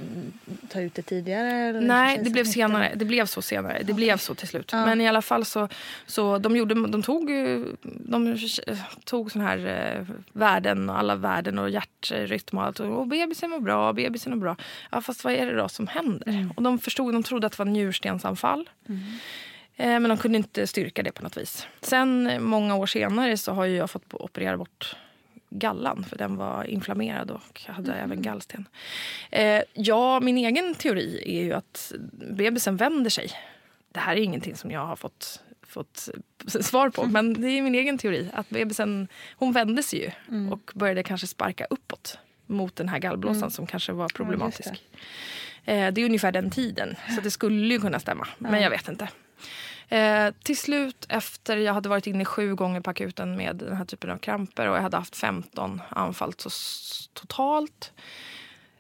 ta ut det tidigare? Nej, det blev inte- senare. Det blev så senare. Det blev så till slut. Men i alla fall så, så de, gjorde, de tog ju- de tog sån här eh, värden och alla värden och hjärtrytm och allt. Och bebisen mår bra, bebisen mår bra. Ja, fast vad är det då som händer? Och de förstod, de trodde att det var njurstensanfall. Eh, Men de kunde inte styrka det på något vis. Sen eh, många år senare så har ju jag fått operera bort gallan för den var inflammerad och hade även gallsten. Eh, ja, min egen teori är ju att bebisen vänder sig. Det här är ingenting som jag har fått, fått svar på, men det är min egen teori. Att bebisen, hon vände sig ju och började kanske sparka uppåt mot den här gallblåsan som kanske var problematisk. Eh, det är ungefär den tiden, så det skulle ju kunna stämma. Men jag vet inte. Eh, till slut, efter jag hade varit inne sju gånger på akuten med den här typen av kramper och jag hade haft 15 anfall totalt.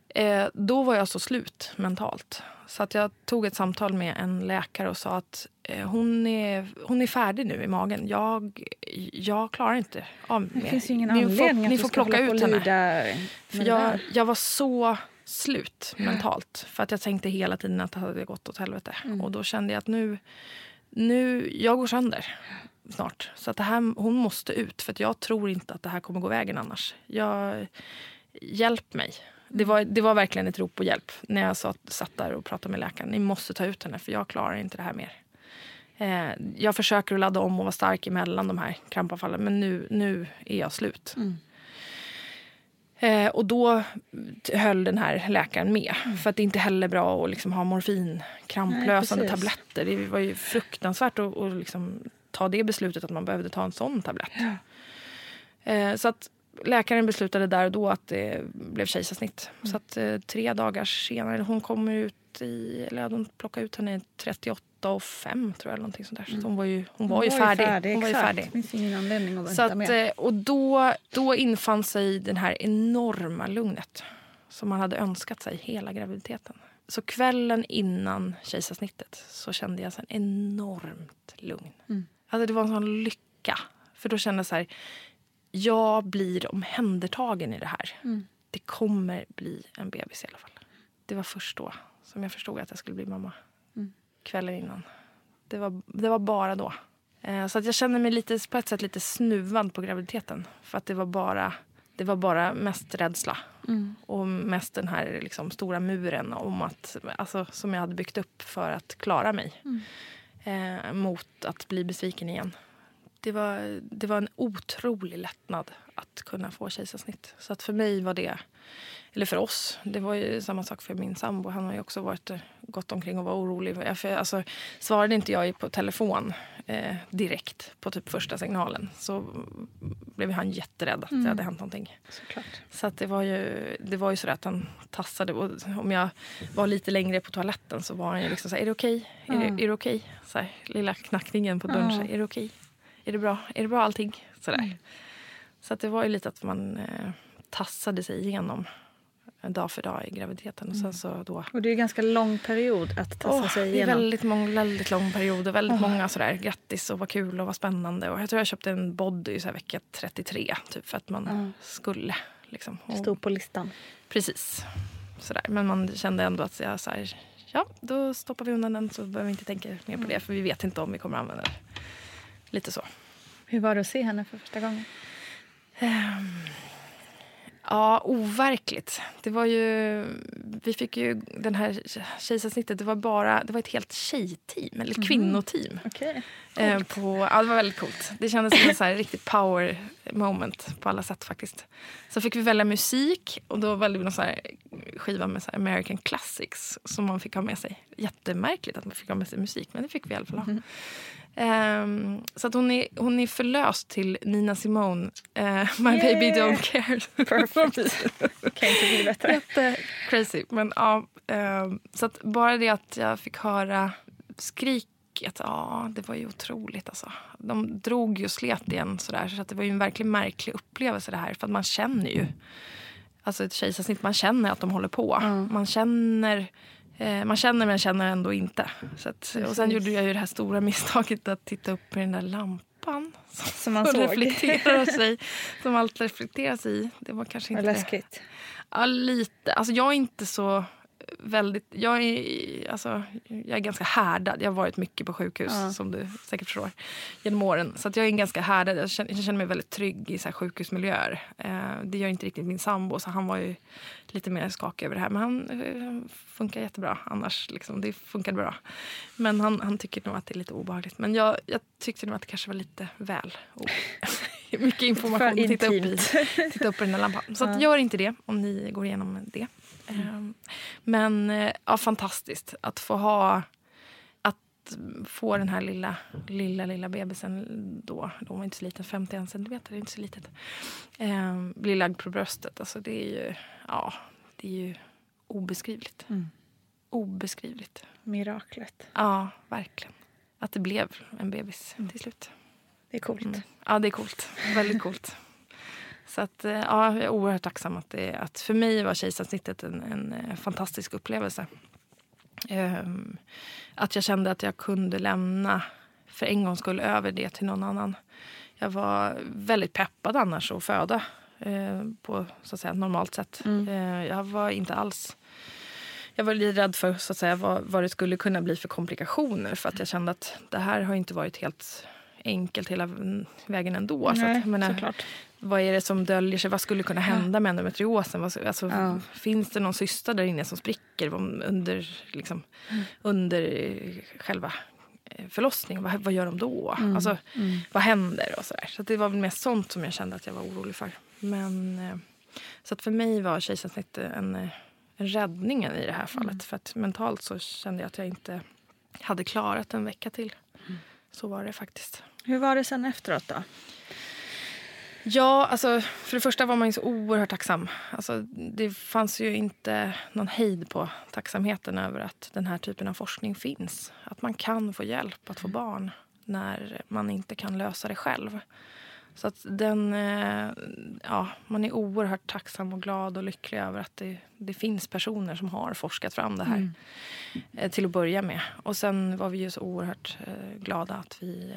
Eh, då var jag så slut mentalt. Så att jag tog ett samtal med en läkare och sa att eh, hon, är, hon är färdig nu i magen. Jag, jag klarar inte av mer. Det finns ju ingen Ni anledning får, ni får plocka ut henne. För jag, jag var så slut mentalt. För att jag tänkte hela tiden att det hade gått åt helvete. Mm. Och då kände jag att nu, nu, jag går sönder snart. Så att det här, hon måste ut. För att jag tror inte att det här kommer gå vägen annars. Jag, hjälp mig. Det var, det var verkligen ett rop på hjälp när jag satt, satt där och pratade med läkaren. Ni måste ta ut henne för jag klarar inte det här mer. Eh, jag försöker att ladda om och vara stark emellan de här krampanfallen men nu, nu är jag slut. Mm. Eh, och då höll den här läkaren med. För att det är inte heller bra att liksom ha morfin, kramplösande Nej, tabletter. Det var ju fruktansvärt att, att liksom ta det beslutet att man behövde ta en sån tablett. Eh, så att läkaren beslutade där och då att det blev kejsarsnitt. Så att eh, tre dagar senare, hon kommer ut i, eller ja, de plockade ut henne i 38 och 5 tror jag. Eller någonting sånt där. Så att hon var ju, hon var ju färdig. Hon var ju färdig. Det finns ingen anledning att Så vänta att, mer. eh, och då, då infann sig den här enorma lugnet som man hade önskat sig hela graviditeten. Så kvällen innan kejsarsnittet så kände jag så en enormt lugn. Alltså det var en sån lycka. För då kände jag så här, jag blir omhändertagen i det här. Det kommer bli en bebis i alla fall. Det var först då som jag förstod att jag skulle bli mamma. Kvällen innan. Det var, det var bara då. Eh, Så att jag känner mig lite, på ett sätt lite snuvad på graviditeten. För att det var bara, det var bara mest rädsla. Och mest den här liksom stora muren om att, alltså, som jag hade byggt upp för att klara mig. Eh, mot att bli besviken igen. Det var, det var en otrolig lättnad att kunna få kejsarsnitt. Så att för mig var det, eller för oss, det var ju samma sak för min sambo. Han har ju också varit, gått omkring och var orolig. Jag- För, alltså, svarade inte jag på telefon eh, direkt på typ första signalen så blev han jätterädd att det hade hänt någonting. Såklart. Så att det var ju, det var ju så att han tassade. Och om jag var lite längre på toaletten så var han ju liksom så här, är det okej? Är, det, är det okej? Så här, lilla knackningen på dörren. Här, är det okej? Är det bra? Är det bra allting? Sådär. Så att det var ju lite att man eh, tassade sig igenom dag för dag i graviditeten. Och sen så då... Och det är en ganska lång period att tassa Åh, sig det är igenom. väldigt, mång, väldigt lång period och väldigt många sådär grattis och vad kul och vad spännande. Och jag tror jag köpte en body så här vecka 33 typ för att man skulle. Liksom. Och, Stod på listan. Precis. Sådär. Men man kände ändå att jag så här, ja, då stoppar vi undan den så behöver vi inte tänka mer på det för vi vet inte om vi kommer att använda det. Lite så. Hur var det att se henne för första gången? Ja, overkligt. Det var ju... Vi fick ju den här kejsarsnittet. Det var bara det var ett helt tjejteam, eller kvinnoteam. Okay. Eh, på, ja, det var väldigt coolt. Det kändes som en så här riktigt power moment på alla sätt faktiskt. Så fick vi välja musik och då valde vi någon så här skiva med så American Classics som man fick ha med sig. Jättemärkligt att man fick ha med sig musik, men det fick vi i alla fall ha. Mm. Um, så att hon, är, hon är förlöst till Nina Simone, uh, My yeah. baby don't care. Perfect. kan inte bli bättre. Jätte-crazy. Men, ja, um, så att bara det att jag fick höra skriket, ja, det var ju otroligt. Alltså. De drog ju och slet igen sådär, så att det var ju en verkligen märklig upplevelse det här. För att man känner ju, alltså ett kejsarsnitt, man känner att de håller på. Mm. Man känner man känner men känner ändå inte. Att, och sen gjorde jag ju det här stora misstaget att titta upp i den där lampan. Som, som man såg. Reflekterar sig, som allt reflekteras i. Det var kanske inte... läskigt. Det. Ja, lite. Alltså jag är inte så väldigt... Jag är, alltså, jag är ganska härdad. Jag har varit mycket på sjukhus, ja. som du säkert förstår, genom åren. Så att jag är ganska härdad. Jag känner, jag känner mig väldigt trygg i så sjukhusmiljöer. Eh, det gör inte riktigt min sambo, så han var ju lite mer skakig över det här. Men han eh, funkar jättebra annars. Liksom. Det funkade bra. Men han, han tycker nog att det är lite obehagligt. Men jag, jag tyckte nog att det kanske var lite väl mycket information att titta upp, i, titta upp i den här lampan. Så gör inte det om ni går igenom det. Mm. Men eh, ja, fantastiskt att få ha att få den här lilla, lilla, lilla bebisen då, då var inte så liten, 51 centimeter, det är inte så litet, eh, bli lagd på bröstet. Alltså det är ju, ja, det är ju obeskrivligt. Mm. Obeskrivligt. Miraklet. Ja, verkligen. Att det blev en bebis mm. till slut. Det är coolt. Mm. Ja, det är coolt. Väldigt coolt. Så att, eh, ja, jag är oerhört tacksam att, det, att för mig var kejsarsnittet en, en eh, fantastisk upplevelse. Um, att jag kände att jag kunde lämna för en gångs skull över det till någon annan. Jag var väldigt peppad annars att föda eh, på så att säga, normalt sätt. Mm. Eh, jag var inte alls... Jag var lite rädd för så att säga, vad, vad det skulle kunna bli för komplikationer. För att jag kände att det här har inte varit helt enkelt hela vägen ändå. Nej, så att, menar, såklart vad är det som döljer sig? Vad skulle kunna hända med endometriosen? Alltså, ja. Finns det någon cysta där inne som spricker under, liksom, mm. under eh, själva eh, förlossningen? Vad, vad gör de då? Mm. Alltså, mm. Vad händer? Och så där. så det var väl mest sånt som jag kände att jag var orolig för. Men, eh, så att för mig var kejsarsnitt en, en räddningen i det här fallet. Mm. För att mentalt så kände jag att jag inte hade klarat en vecka till. Mm. Så var det faktiskt. Hur var det sen efteråt då? Ja, alltså för det första var man ju så oerhört tacksam. Alltså, det fanns ju inte någon hejd på tacksamheten över att den här typen av forskning finns. Att man kan få hjälp att få mm. barn när man inte kan lösa det själv. Så att den, eh, ja, man är oerhört tacksam och glad och lycklig över att det, det finns personer som har forskat fram det här. Mm. Eh, till att börja med. Och sen var vi ju så oerhört eh, glada att vi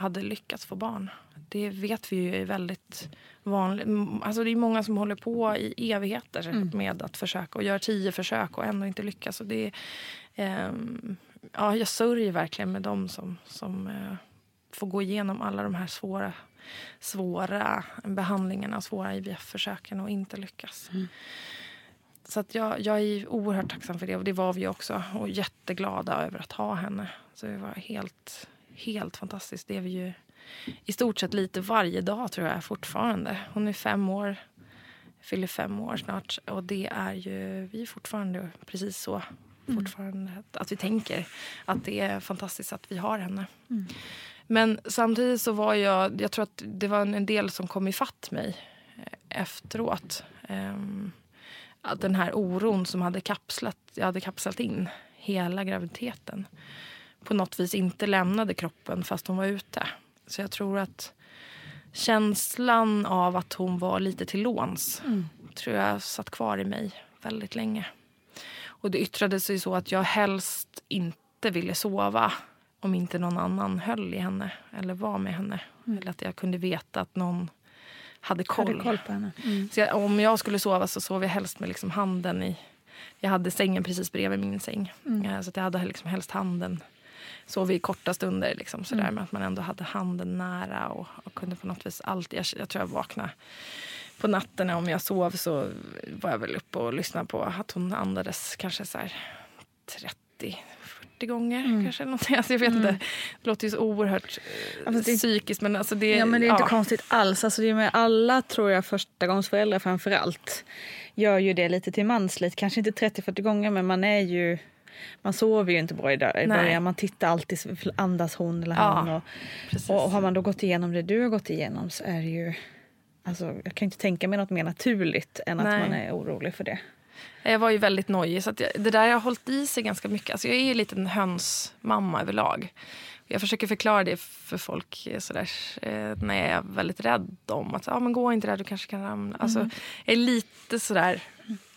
hade lyckats få barn. Det vet vi ju är väldigt vanligt. Alltså det är många som håller på i evigheter mm. med att försöka och gör tio försök och ändå inte lyckas. Och det eh, ja, jag sörjer verkligen med dem som, som eh, får gå igenom alla de här svåra, svåra behandlingarna, svåra IVF-försöken och inte lyckas. Mm. Så att jag, jag är oerhört tacksam för det och det var vi också. Och jätteglada över att ha henne. Så det var helt helt fantastiskt. Det är vi ju i stort sett lite varje dag tror jag fortfarande. Hon är fem år, fyller fem år snart. Och det är ju, vi är fortfarande precis så. Mm. Fortfarande att vi tänker att det är fantastiskt att vi har henne. Mm. Men samtidigt så var jag, jag tror att det var en del som kom ifatt mig eh, efteråt. Um, den här oron som hade kapslat, jag hade kapslat in hela graviditeten på något vis inte lämnade kroppen fast hon var ute. Så jag tror att känslan av att hon var lite till låns mm. tror jag satt kvar i mig väldigt länge. Och det yttrade sig så att jag helst inte ville sova om inte någon annan höll i henne eller var med henne. Mm. Eller att jag kunde veta att någon hade koll. Hade koll på henne. Mm. Så jag, om jag skulle sova så sov jag helst med liksom handen i... Jag hade sängen precis bredvid min säng. Mm. Så att jag hade liksom helst handen sov i korta stunder. Liksom, sådär, mm. Men att man ändå hade handen nära och, och kunde på något vis alltid... Jag, jag tror jag vaknade på nätterna om jag sov så var jag väl uppe och lyssnade på att hon andades kanske så här 30 40 gånger Mm. kanske. Någonting. Alltså jag vet inte. Det låter ju så oerhört Alltså det- psykiskt men alltså det, Ja, men det är inte ja. konstigt alls. Alltså, det är med alla, tror jag, förstagångsföräldrar framför allt gör ju det lite till mansligt. Kanske inte 30-40 gånger, men man är ju... Man sover ju inte bra i början. Man tittar alltid, andas hon eller Ja, han? Och, och har man då gått igenom det du har gått igenom så är det ju... Alltså, jag kan inte tänka mig något mer naturligt än att Nej. man är orolig för det. Jag var ju väldigt nojig. Så att jag, det där har hållit i sig ganska mycket. Alltså jag är ju lite en hönsmamma överlag. Jag försöker förklara det för folk eh, sådär, eh, när jag är väldigt rädd om att ah, men gå inte där, du kanske kan ramla. Alltså, jag är lite sådär...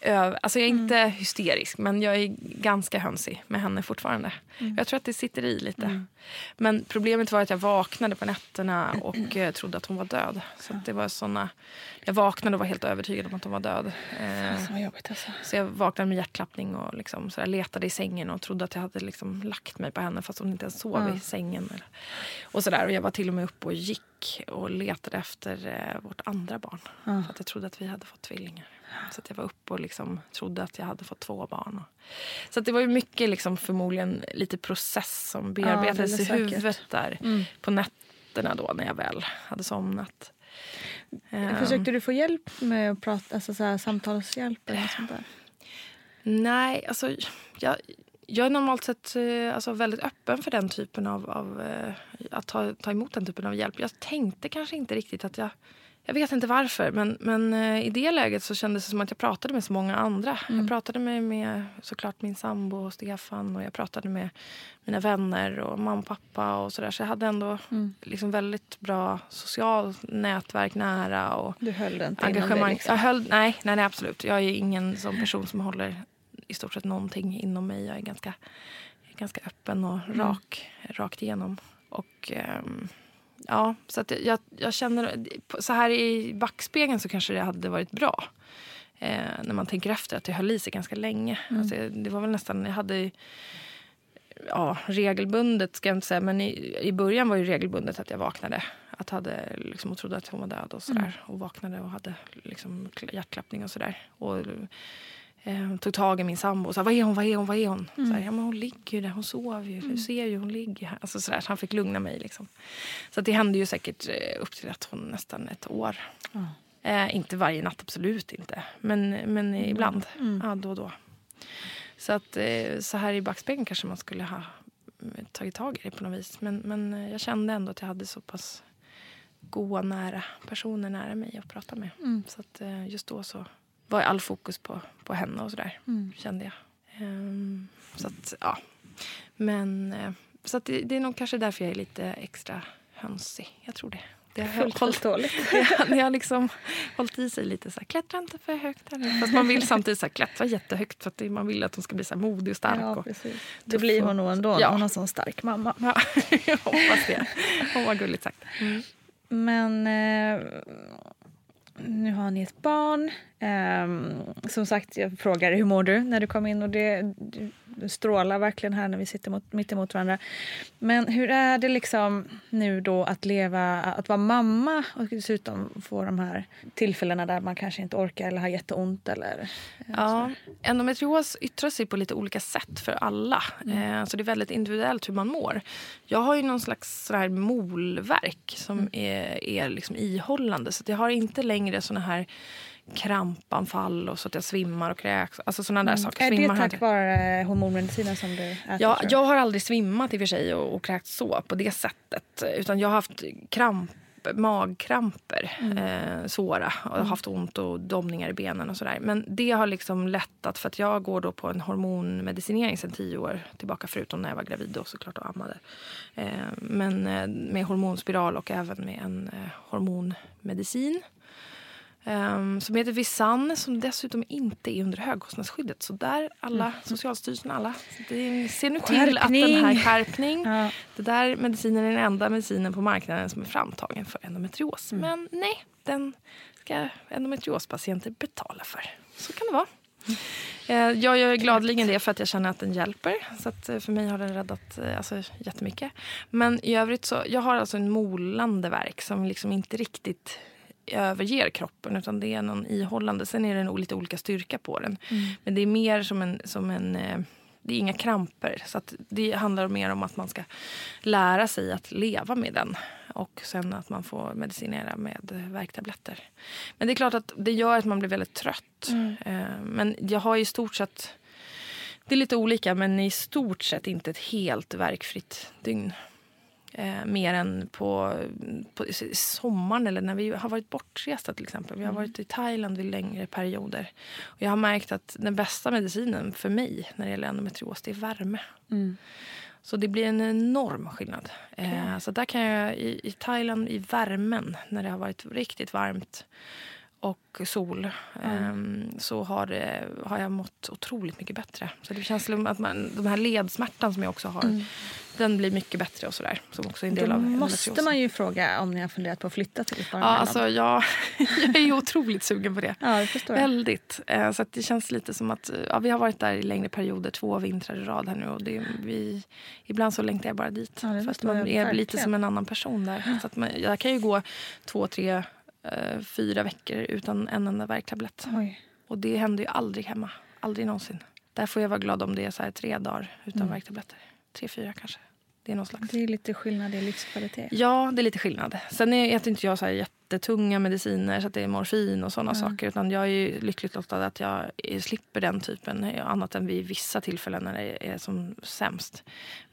Över, alltså jag är inte hysterisk, men jag är ganska hönsig med henne fortfarande. Jag tror att det sitter i lite. Men problemet var att jag vaknade på nätterna och eh, trodde att hon var död. Så det var såna, jag vaknade och var helt övertygad om att hon var död. Eh, vad jobbigt alltså. så jag vaknade med hjärtklappning och liksom sådär letade i sängen och trodde att jag hade liksom lagt mig på henne fast hon inte ens sov i sängen. Eller- Och, sådär. och jag var till och med uppe och gick och letade efter eh, vårt andra barn. För att jag trodde att vi hade fått tvillingar. Så att jag var uppe och liksom trodde att jag hade fått två barn. Så att det var ju mycket liksom förmodligen lite process som bearbetades är i huvudet där på nätterna då när jag väl hade somnat. Ehm. Försökte du få hjälp med att prata, alltså så här, samtalshjälp eller sånt där? Nej, alltså jag, jag är normalt sett eh, alltså, väldigt öppen för den typen av, av eh, att ta, ta emot den typen av hjälp. Jag tänkte kanske inte riktigt att jag jag vet inte varför, men, men eh, i det läget så kändes det som att jag pratade med så många andra. Jag pratade med, med såklart min sambo och Stefan och jag pratade med mina vänner och mamma och pappa och sådär. Så jag hade ändå liksom väldigt bra socialt nätverk nära. Och, Du höll det inte inom dig, engagemang. liksom. Jag höll, nej, nej, nej, absolut. Jag är ingen sån person som håller i stort sett någonting inom mig. Jag är ganska, ganska öppen och Mm. rak, rakt igenom. Och, ehm, ja, så att jag, jag känner... Så här i backspegeln så kanske det hade varit bra. Eh, när man tänker efter att det höll i sig ganska länge. Mm. Alltså, det var väl nästan... Jag hade ja, regelbundet, ska jag inte säga, men i, i början var det regelbundet att jag vaknade att hade, liksom, och trodde att hon var död och sådär. Mm. Och vaknade och hade liksom, hjärtklappning och sådär. Och eh, tog tag i min sambo och sa vad är hon, vad är hon, vad är hon? Mm. Så här, ja, men hon ligger ju där, hon sover ju, du ser ju, hon ligger här. Alltså, sådär, så han fick lugna mig. Liksom. Så att det hände ju säkert eh, upp till att hon nästan ett år. Eh, inte varje natt, absolut inte. Men, men ibland, ja, då och då. Så att eh, så här i backspegeln kanske man skulle ha mm, tagit tag i det på något vis. Men, men jag kände ändå att jag hade så pass goa, nära personer nära mig att prata med. Så att just då så var all fokus på, på henne och sådär, kände jag. Ehm, så att, ja. Men, eh, så att det, det är nog kanske därför jag är lite extra hönsig. Jag tror det. Det har Fullt hållit- förståeligt. det, det har liksom hållit i sig lite så här, klättra inte för högt här. Fast man vill samtidigt så här, klättra jättehögt för att man vill att hon ska bli så här modig och stark. Ja, och. Det blir hon nog ändå. Ja. Hon har en sån stark mamma. ja, jag hoppas det. Åh, vad gulligt sagt. Men eh, nu har ni ett barn. Um, som sagt, jag frågar hur mår du när du kom in och det du strålar verkligen här när vi sitter mot, mitt emot varandra. Men hur är det liksom nu då att leva, att vara mamma och dessutom få de här tillfällena där man kanske inte orkar eller har jätteont eller eh, Ja, endometrios yttrar sig på lite olika sätt för alla. Eh, så det är väldigt individuellt hur man mår. Jag har ju någon slags sån här molverk som är, är liksom ihållande. Så jag har inte längre såna här krampanfall och så att jag svimmar och kräks. Alltså såna där saker. Är det Svimmar har tack vare hormonmedicinen som du äter? Ja, jag har aldrig svimmat i och för sig och, och kräkts så på det sättet. Utan jag har haft kramp, magkramper, eh, svåra. Och har haft ont och domningar i benen och sådär. Men det har liksom lättat för att jag går då på en hormonmedicinering sedan tio år tillbaka. Förutom när jag var gravid och såklart och ammade. Eh, men eh, med hormonspiral och även med en eh, hormonmedicin. Um, som heter Visanne som dessutom inte är under högkostnadsskyddet. Så där alla, Socialstyrelsen alla, det ser nu till att den här Skärpning. skärpning. Ja. Det där medicinen är den enda medicinen på marknaden som är framtagen för endometrios. Mm. Men nej, den ska endometriospatienter betala för. Så kan det vara. Eh, Jag gör gladeligen det för att jag känner att den hjälper. Så eh, för mig har den räddat eh, alltså, jättemycket. Men i övrigt så, jag har alltså en molande verk som liksom inte riktigt överger kroppen utan det är någon ihållande. Sen är det nog lite olika styrka på den. Men det är mer som en, som en eh, det är inga kramper. Så det handlar mer om att man ska lära sig att leva med den. Och sen att man får medicinera med värktabletter. Men det är klart att det gör att man blir väldigt trött. Eh, Men jag har i stort sett... Det är lite olika, men i stort sett inte ett helt verkfritt dygn. Eh, mer än på, på sommaren eller när vi har varit bortresta till exempel. Vi har varit i Thailand vid längre perioder. Och jag har märkt att den bästa medicinen för mig när det gäller endometrios det är värme. Så det blir en enorm skillnad. Eh, så där kan jag i, i Thailand i värmen när det har varit riktigt varmt och sol ehm, så har, det, har jag mått otroligt mycket bättre. Så det känns som att man, de här ledsmärtan som jag också har, den blir mycket bättre och sådär. Som också är en del Då av måste man ju fråga om ni har funderat på att flytta till ett Ja, alltså jag, jag är ju otroligt sugen på det. Ja, det förstår jag. Väldigt. Eh, Så att det känns lite som att ja, vi har varit där i längre perioder, två vintrar i rad här nu. Och det, vi, ibland så längtar jag bara dit. Ja, för att man är lite verkligen. som en annan person där. Så att man, jag kan ju gå två, tre, eh, fyra veckor utan en enda värktablett. Och det händer ju aldrig hemma. Aldrig någonsin. Där får jag vara glad om det är så tre dagar utan Mm. värktabletter. Tre, fyra kanske. Det är någon slags... Det är lite skillnad i livskvalitet. Ja, det är lite skillnad. Sen äter inte jag så jättetunga mediciner så att det är morfin och sådana saker. Utan jag är ju lyckligt lottad att jag slipper den typen. Annat än vid vissa tillfällen när det är som sämst.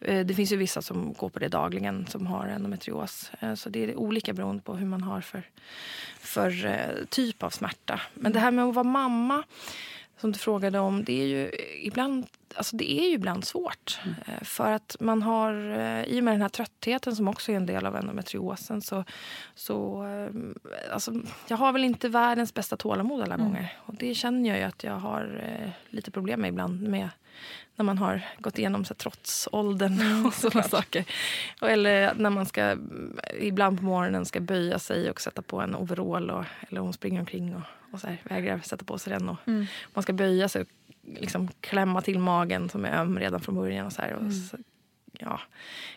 Eh, Det finns ju vissa som går på det dagligen som har endometrios. Eh, Så det är olika beroende på hur man har för, för eh, typ av smärta. Men det här med att vara mamma som du frågade om, det är ju ibland, alltså det är ju ibland svårt. Eh, För att man har, eh, i och med den här tröttheten som också är en del av endometriosen så, så eh, alltså, jag har väl inte världens bästa tålamod alla gånger. Och det känner jag ju att jag har eh, lite problem med ibland med när man har gått igenom så här, trotsåldern och sådana saker. Eller när man ska, ibland på morgonen ska böja sig och sätta på en overall. Och, eller hon springer omkring och, och så här, vägrar sätta på sig den. Och Man ska böja sig och liksom klämma till magen som är öm redan från början. Och så här, och så, ja,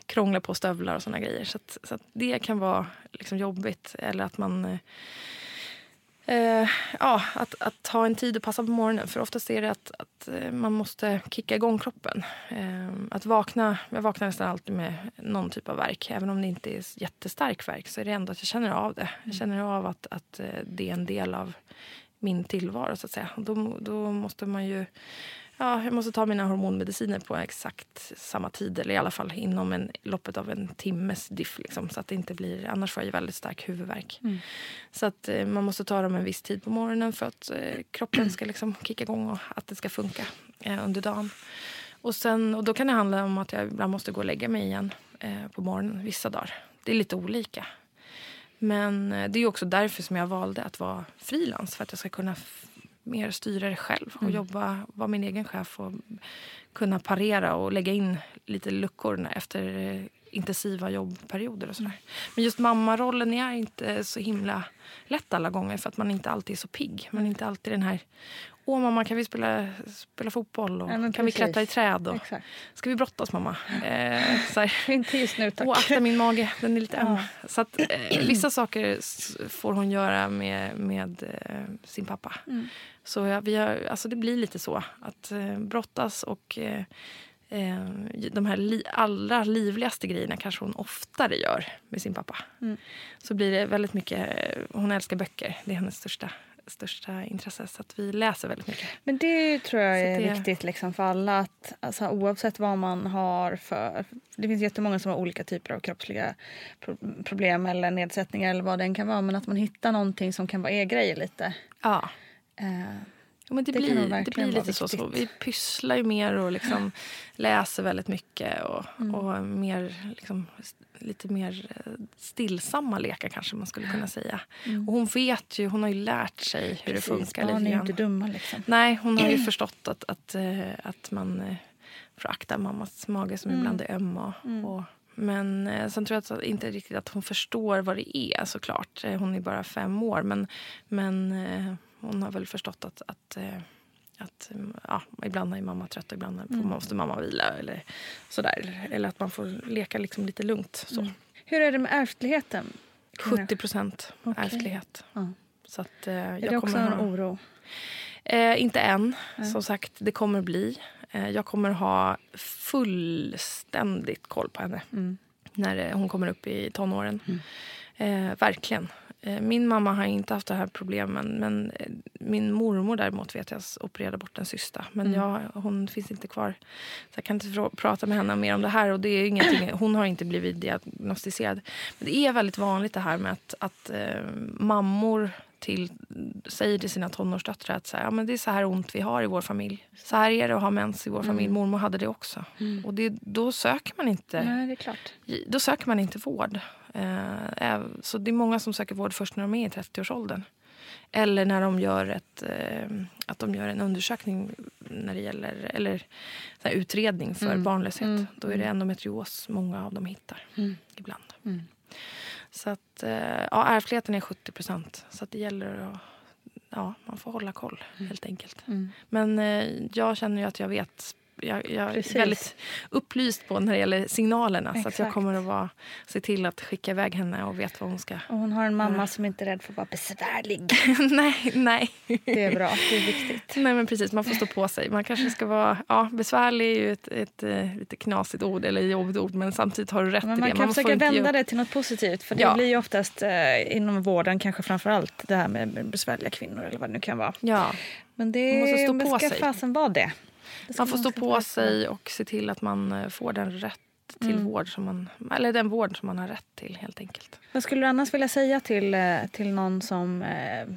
krångla på stövlar och såna grejer. Så, att, så att det kan vara liksom jobbigt. Eller att man... eh, ja, att, att ha en tid att passa på morgonen. För oftast är det att, att eh, man måste kicka igång kroppen. Eh, att vakna, jag vaknar nästan alltid med någon typ av verk. Även om det inte är jättestark verk så är det ändå att jag känner av det. Jag känner av att, att eh, det är en del av min tillvaro så att säga. Då, då måste man ju Ja, jag måste ta mina hormonmediciner på exakt samma tid. Eller i alla fall inom en, loppet av en timmes diff. Liksom, så att det inte blir, annars får jag väldigt stark huvudvärk. Så att eh, man måste ta dem en viss tid på morgonen för att eh, kroppen ska liksom kicka igång och att det ska funka eh, under dagen. Och, sen, och då kan det handla om att jag ibland måste gå och lägga mig igen eh, på morgonen vissa dagar. Det är lite olika. Men eh, det är också därför som jag valde att vara frilans. För att jag ska kunna mer styra det själv och jobba, vara min egen chef och kunna parera och lägga in lite luckor efter eh, intensiva jobbperioder och sådär. Men just mammarollen är inte så himla lätt alla gånger för att man inte alltid är så pigg. Man är inte alltid den här Åh mamma, kan vi spela, spela fotboll? Och Ja, kan vi precis. klättra i träd? Och, Exakt. Ska vi brottas mamma? Eh, så. Inte just nu tack. Åh, akta min mage, den är lite öm. Så att, eh, vissa saker får hon göra med, med eh, sin pappa. Så ja, vi har, alltså det blir lite så. Att eh, brottas och eh, eh, de här li, allra livligaste grejerna kanske hon oftare gör med sin pappa. Så blir det väldigt mycket, eh, hon älskar böcker. Det är hennes största, största intresse. Så att vi läser väldigt mycket. Men det tror jag är det- viktigt liksom för alla. Att, alltså, oavsett vad man har för... Det finns jättemånga som har olika typer av kroppsliga pro- problem eller nedsättningar eller vad det än kan vara. Men att man hittar någonting som kan vara er grej lite. Ja. Eh, Ja, men det, Det blir, det blir lite så, så. Vi pysslar ju mer och liksom läser väldigt mycket. Och, Mm. och mer, liksom, lite mer eh, stillsamma lekar kanske man skulle kunna säga. Och hon vet ju, hon har ju lärt sig hur Mm. precis, det funkar barn är ju inte dumma liksom. Nej, hon har ju förstått att, att, eh, att man eh, får akta mammas mage som ibland Mm. är öm. Och, och, men eh, sen tror jag att, inte riktigt att hon förstår vad det är såklart. Hon är bara fem år. Men, men eh, hon har väl förstått att, att, eh, att mm, ja, ibland är mamma trött och ibland får- måste mamma vila. Eller, sådär. eller att man får leka liksom lite lugnt. Så. Hur är det med ärftligheten? 70 procent Okej. ärftlighet. Ja. Så att, eh, Är jag det också en ha- oro? Eh, inte än. Nej. Som sagt, det kommer bli. Eh, jag kommer ha fullständigt koll på henne Mm. när eh, hon kommer upp i tonåren. Eh, verkligen. Eh, min mamma har inte haft det här problemen. Men eh, min mormor däremot vet jag opererade bort en cysta. Men Mm. jag, hon finns inte kvar. Så jag kan inte prata med henne mer om det här. Och det är ingenting, hon har inte blivit diagnostiserad. Men det är väldigt vanligt det här med att, att eh, mammor till, säger till sina tonårsdöttrar att så här, ja, men det är så här ont vi har i vår familj. Så här är det att ha mens i vår familj. Mormor hade det också. Och det, då söker man inte Nej, då söker man inte vård. Eh, äv- så det är många som söker vård först när de är i 30-årsåldern. Eller när de gör, ett, eh, att de gör en undersökning när det gäller, eller utredning för Mm. barnlöshet. Mm. Då är det endometrios många av dem hittar Mm. ibland. Mm. Så att, eh, ja, ärftligheten är 70 procent. Så det gäller att ja, man får hålla koll helt enkelt. Mm. Men eh, jag känner ju att jag vet jag, jag är väldigt upplyst på när det gäller signalerna. Så att jag Exakt. kommer att vara, se till att skicka iväg henne och vet vad hon ska... Och hon har en mamma som inte är rädd för att vara besvärlig. nej, nej. Det är bra, det är viktigt. Nej men precis, man får stå på sig. Man kanske ska vara... Ja, besvärlig är ju ett, ett, eh, lite knasigt ord eller jobbigt ord men samtidigt har du rätt Men i man det. kan får försöka vända upp. det till något positivt. För det Ja. blir ju oftast eh, inom vården kanske framför allt det här med besvärliga kvinnor eller vad det nu kan vara. Ja, Men det Man måste stå men på sig. fasen vara det. Man får stå på sig och se till att man eh, får den rätt till Mm. vård som man... Eller den vård som man har rätt till helt enkelt. Vad skulle du annars vilja säga till, eh, till någon som eh,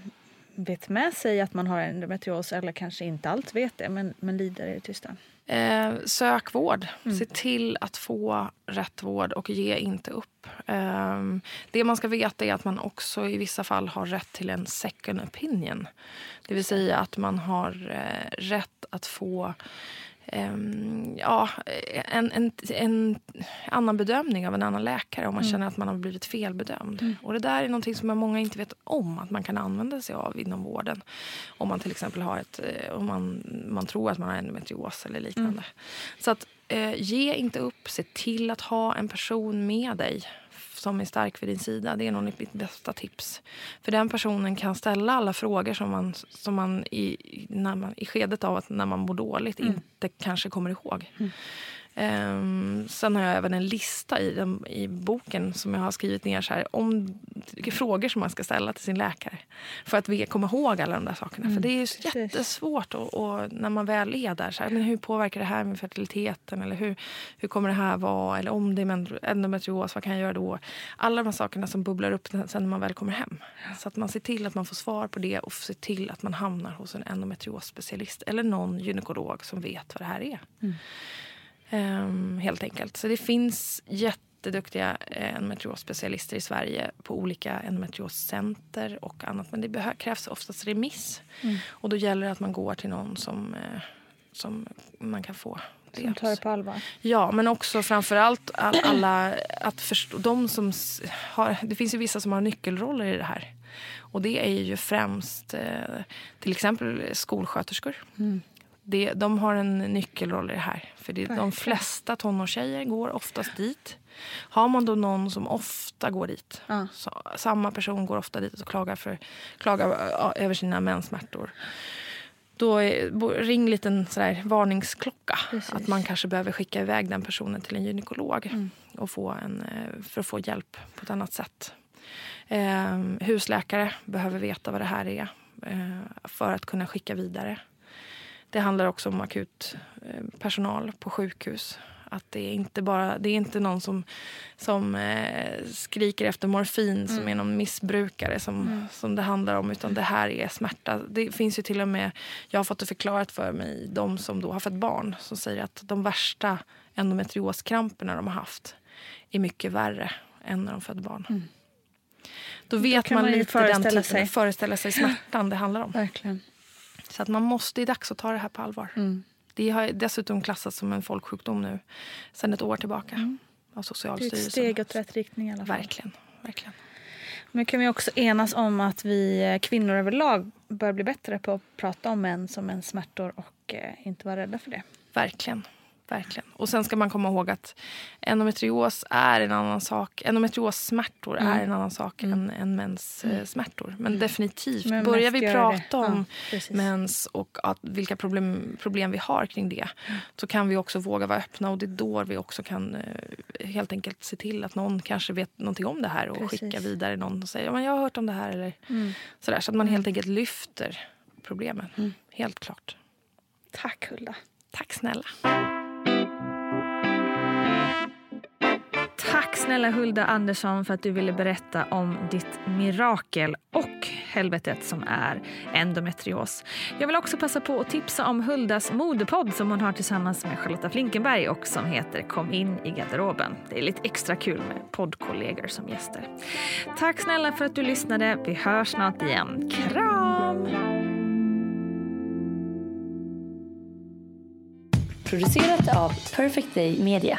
vet med sig att man har endometrios eller kanske inte alls vet det men, men lider i det tysta? Eh, sök vård. Mm. Se till att få rätt vård och ge inte upp. Ehm, det man ska veta är att man också i vissa fall har rätt till en second opinion. Det vill säga att man har eh, rätt att få ja, en, en, en annan bedömning av en annan läkare om man känner att man har blivit felbedömd. Och det där är någonting som många inte vet om att man kan använda sig av inom vården. Om man till exempel har ett, eh, om man, man tror att man har endometrios eller liknande. Så att eh, ge inte upp, se till att ha en person med dig som är stark vid din sida. Det är nog mitt bästa tips. För den personen kan ställa alla frågor som man, som man, i, när man i skedet av att när man mår dåligt inte kanske kommer ihåg. Ehm, sen har jag även en lista i, den, i boken som jag har skrivit ner så här, om frågor som man ska ställa till sin läkare. För att vi komma ihåg alla de där sakerna. För det är ju jättesvårt och, och när man väl är där. Så här, men hur påverkar det här med fertiliteten? Eller hur, hur kommer det här vara? Eller om det är endometrios, vad kan jag göra då? Alla de här sakerna som bubblar upp sen när man väl kommer hem. Så att man ser till att man får svar på det och ser till att man hamnar hos en endometriosspecialist eller någon gynekolog som vet vad det här är. Ehm, helt enkelt. Så det finns jätteduktiga eh, endometriosspecialister i Sverige på olika endometrioscenter och annat. Men det krävs oftast remiss. Och då gäller det att man går till någon som, eh, som man kan få Som tar det på allvar. Ja, men också framförallt all, alla att förstå, de som har, det finns ju vissa som har nyckelroller i det här. Och det är ju främst eh, till exempel skolsköterskor. Det, de har en nyckelroll i det här. För det, de flesta tonårstjejer går oftast dit. Har man då någon som ofta går dit, Ja. så, samma person går ofta dit och klagar, för, klagar över sina menssmärtor. Då är, ring lite en sådär varningsklocka. Precis. Att man kanske behöver skicka iväg den personen till en gynekolog Mm. och få en, eh, för att få hjälp på ett annat sätt. Eh, husläkare behöver veta vad det här är eh, för att kunna skicka vidare. Det handlar också om akut eh, personal på sjukhus. Att det är inte bara det är inte någon som, som eh, skriker efter morfin som är någon missbrukare som, som det handlar om. Utan det här är smärta. Det finns ju till och med, jag har fått det förklarat för mig, de som då har fått barn som säger att de värsta endometrioskramperna de har haft är mycket värre än när de födde barn. Då vet kan man, man lite den tiden, sig. föreställa sig smärtan det handlar om. Verkligen. Så att man måste, det är dags att ta det här på allvar. Mm. Det har dessutom klassats som en folksjukdom nu sedan ett år tillbaka av Mm. Det är ett Socialstyrelsen. steg åt rätt riktning i alla fall. Verkligen. verkligen. Men kan vi också enas om att vi eh, kvinnor överlag bör bli bättre på att prata om män som en smärtor och eh, inte vara rädda för det? Verkligen. Verkligen. Och sen ska man komma ihåg att endometrios är en annan sak. Endometriossmärtor mm. är en annan sak mm. än, än menssmärtor. Men mm. definitivt, Men börjar vi prata om ja, mens och att, vilka problem, problem vi har kring det mm. så kan vi också våga vara öppna och det är då vi också kan eh, helt enkelt se till att någon kanske vet någonting om det här och precis. skicka vidare någon och säger ja, jag har hört om det här. Eller mm. sådär, så att man helt enkelt lyfter problemen. Mm. Helt klart. Tack Hulda. Tack snälla. Tack snälla Hulda Andersson för att du ville berätta om ditt mirakel och helvetet som är endometrios. Jag vill också passa på att tipsa om Huldas modepodd som hon har tillsammans med Charlotta Flinkenberg och som heter Kom in i garderoben. Det är lite extra kul med poddkollegor som gäster. Tack snälla för att du lyssnade. Vi hörs snart igen. Kram! Producerat av Perfect Day Media.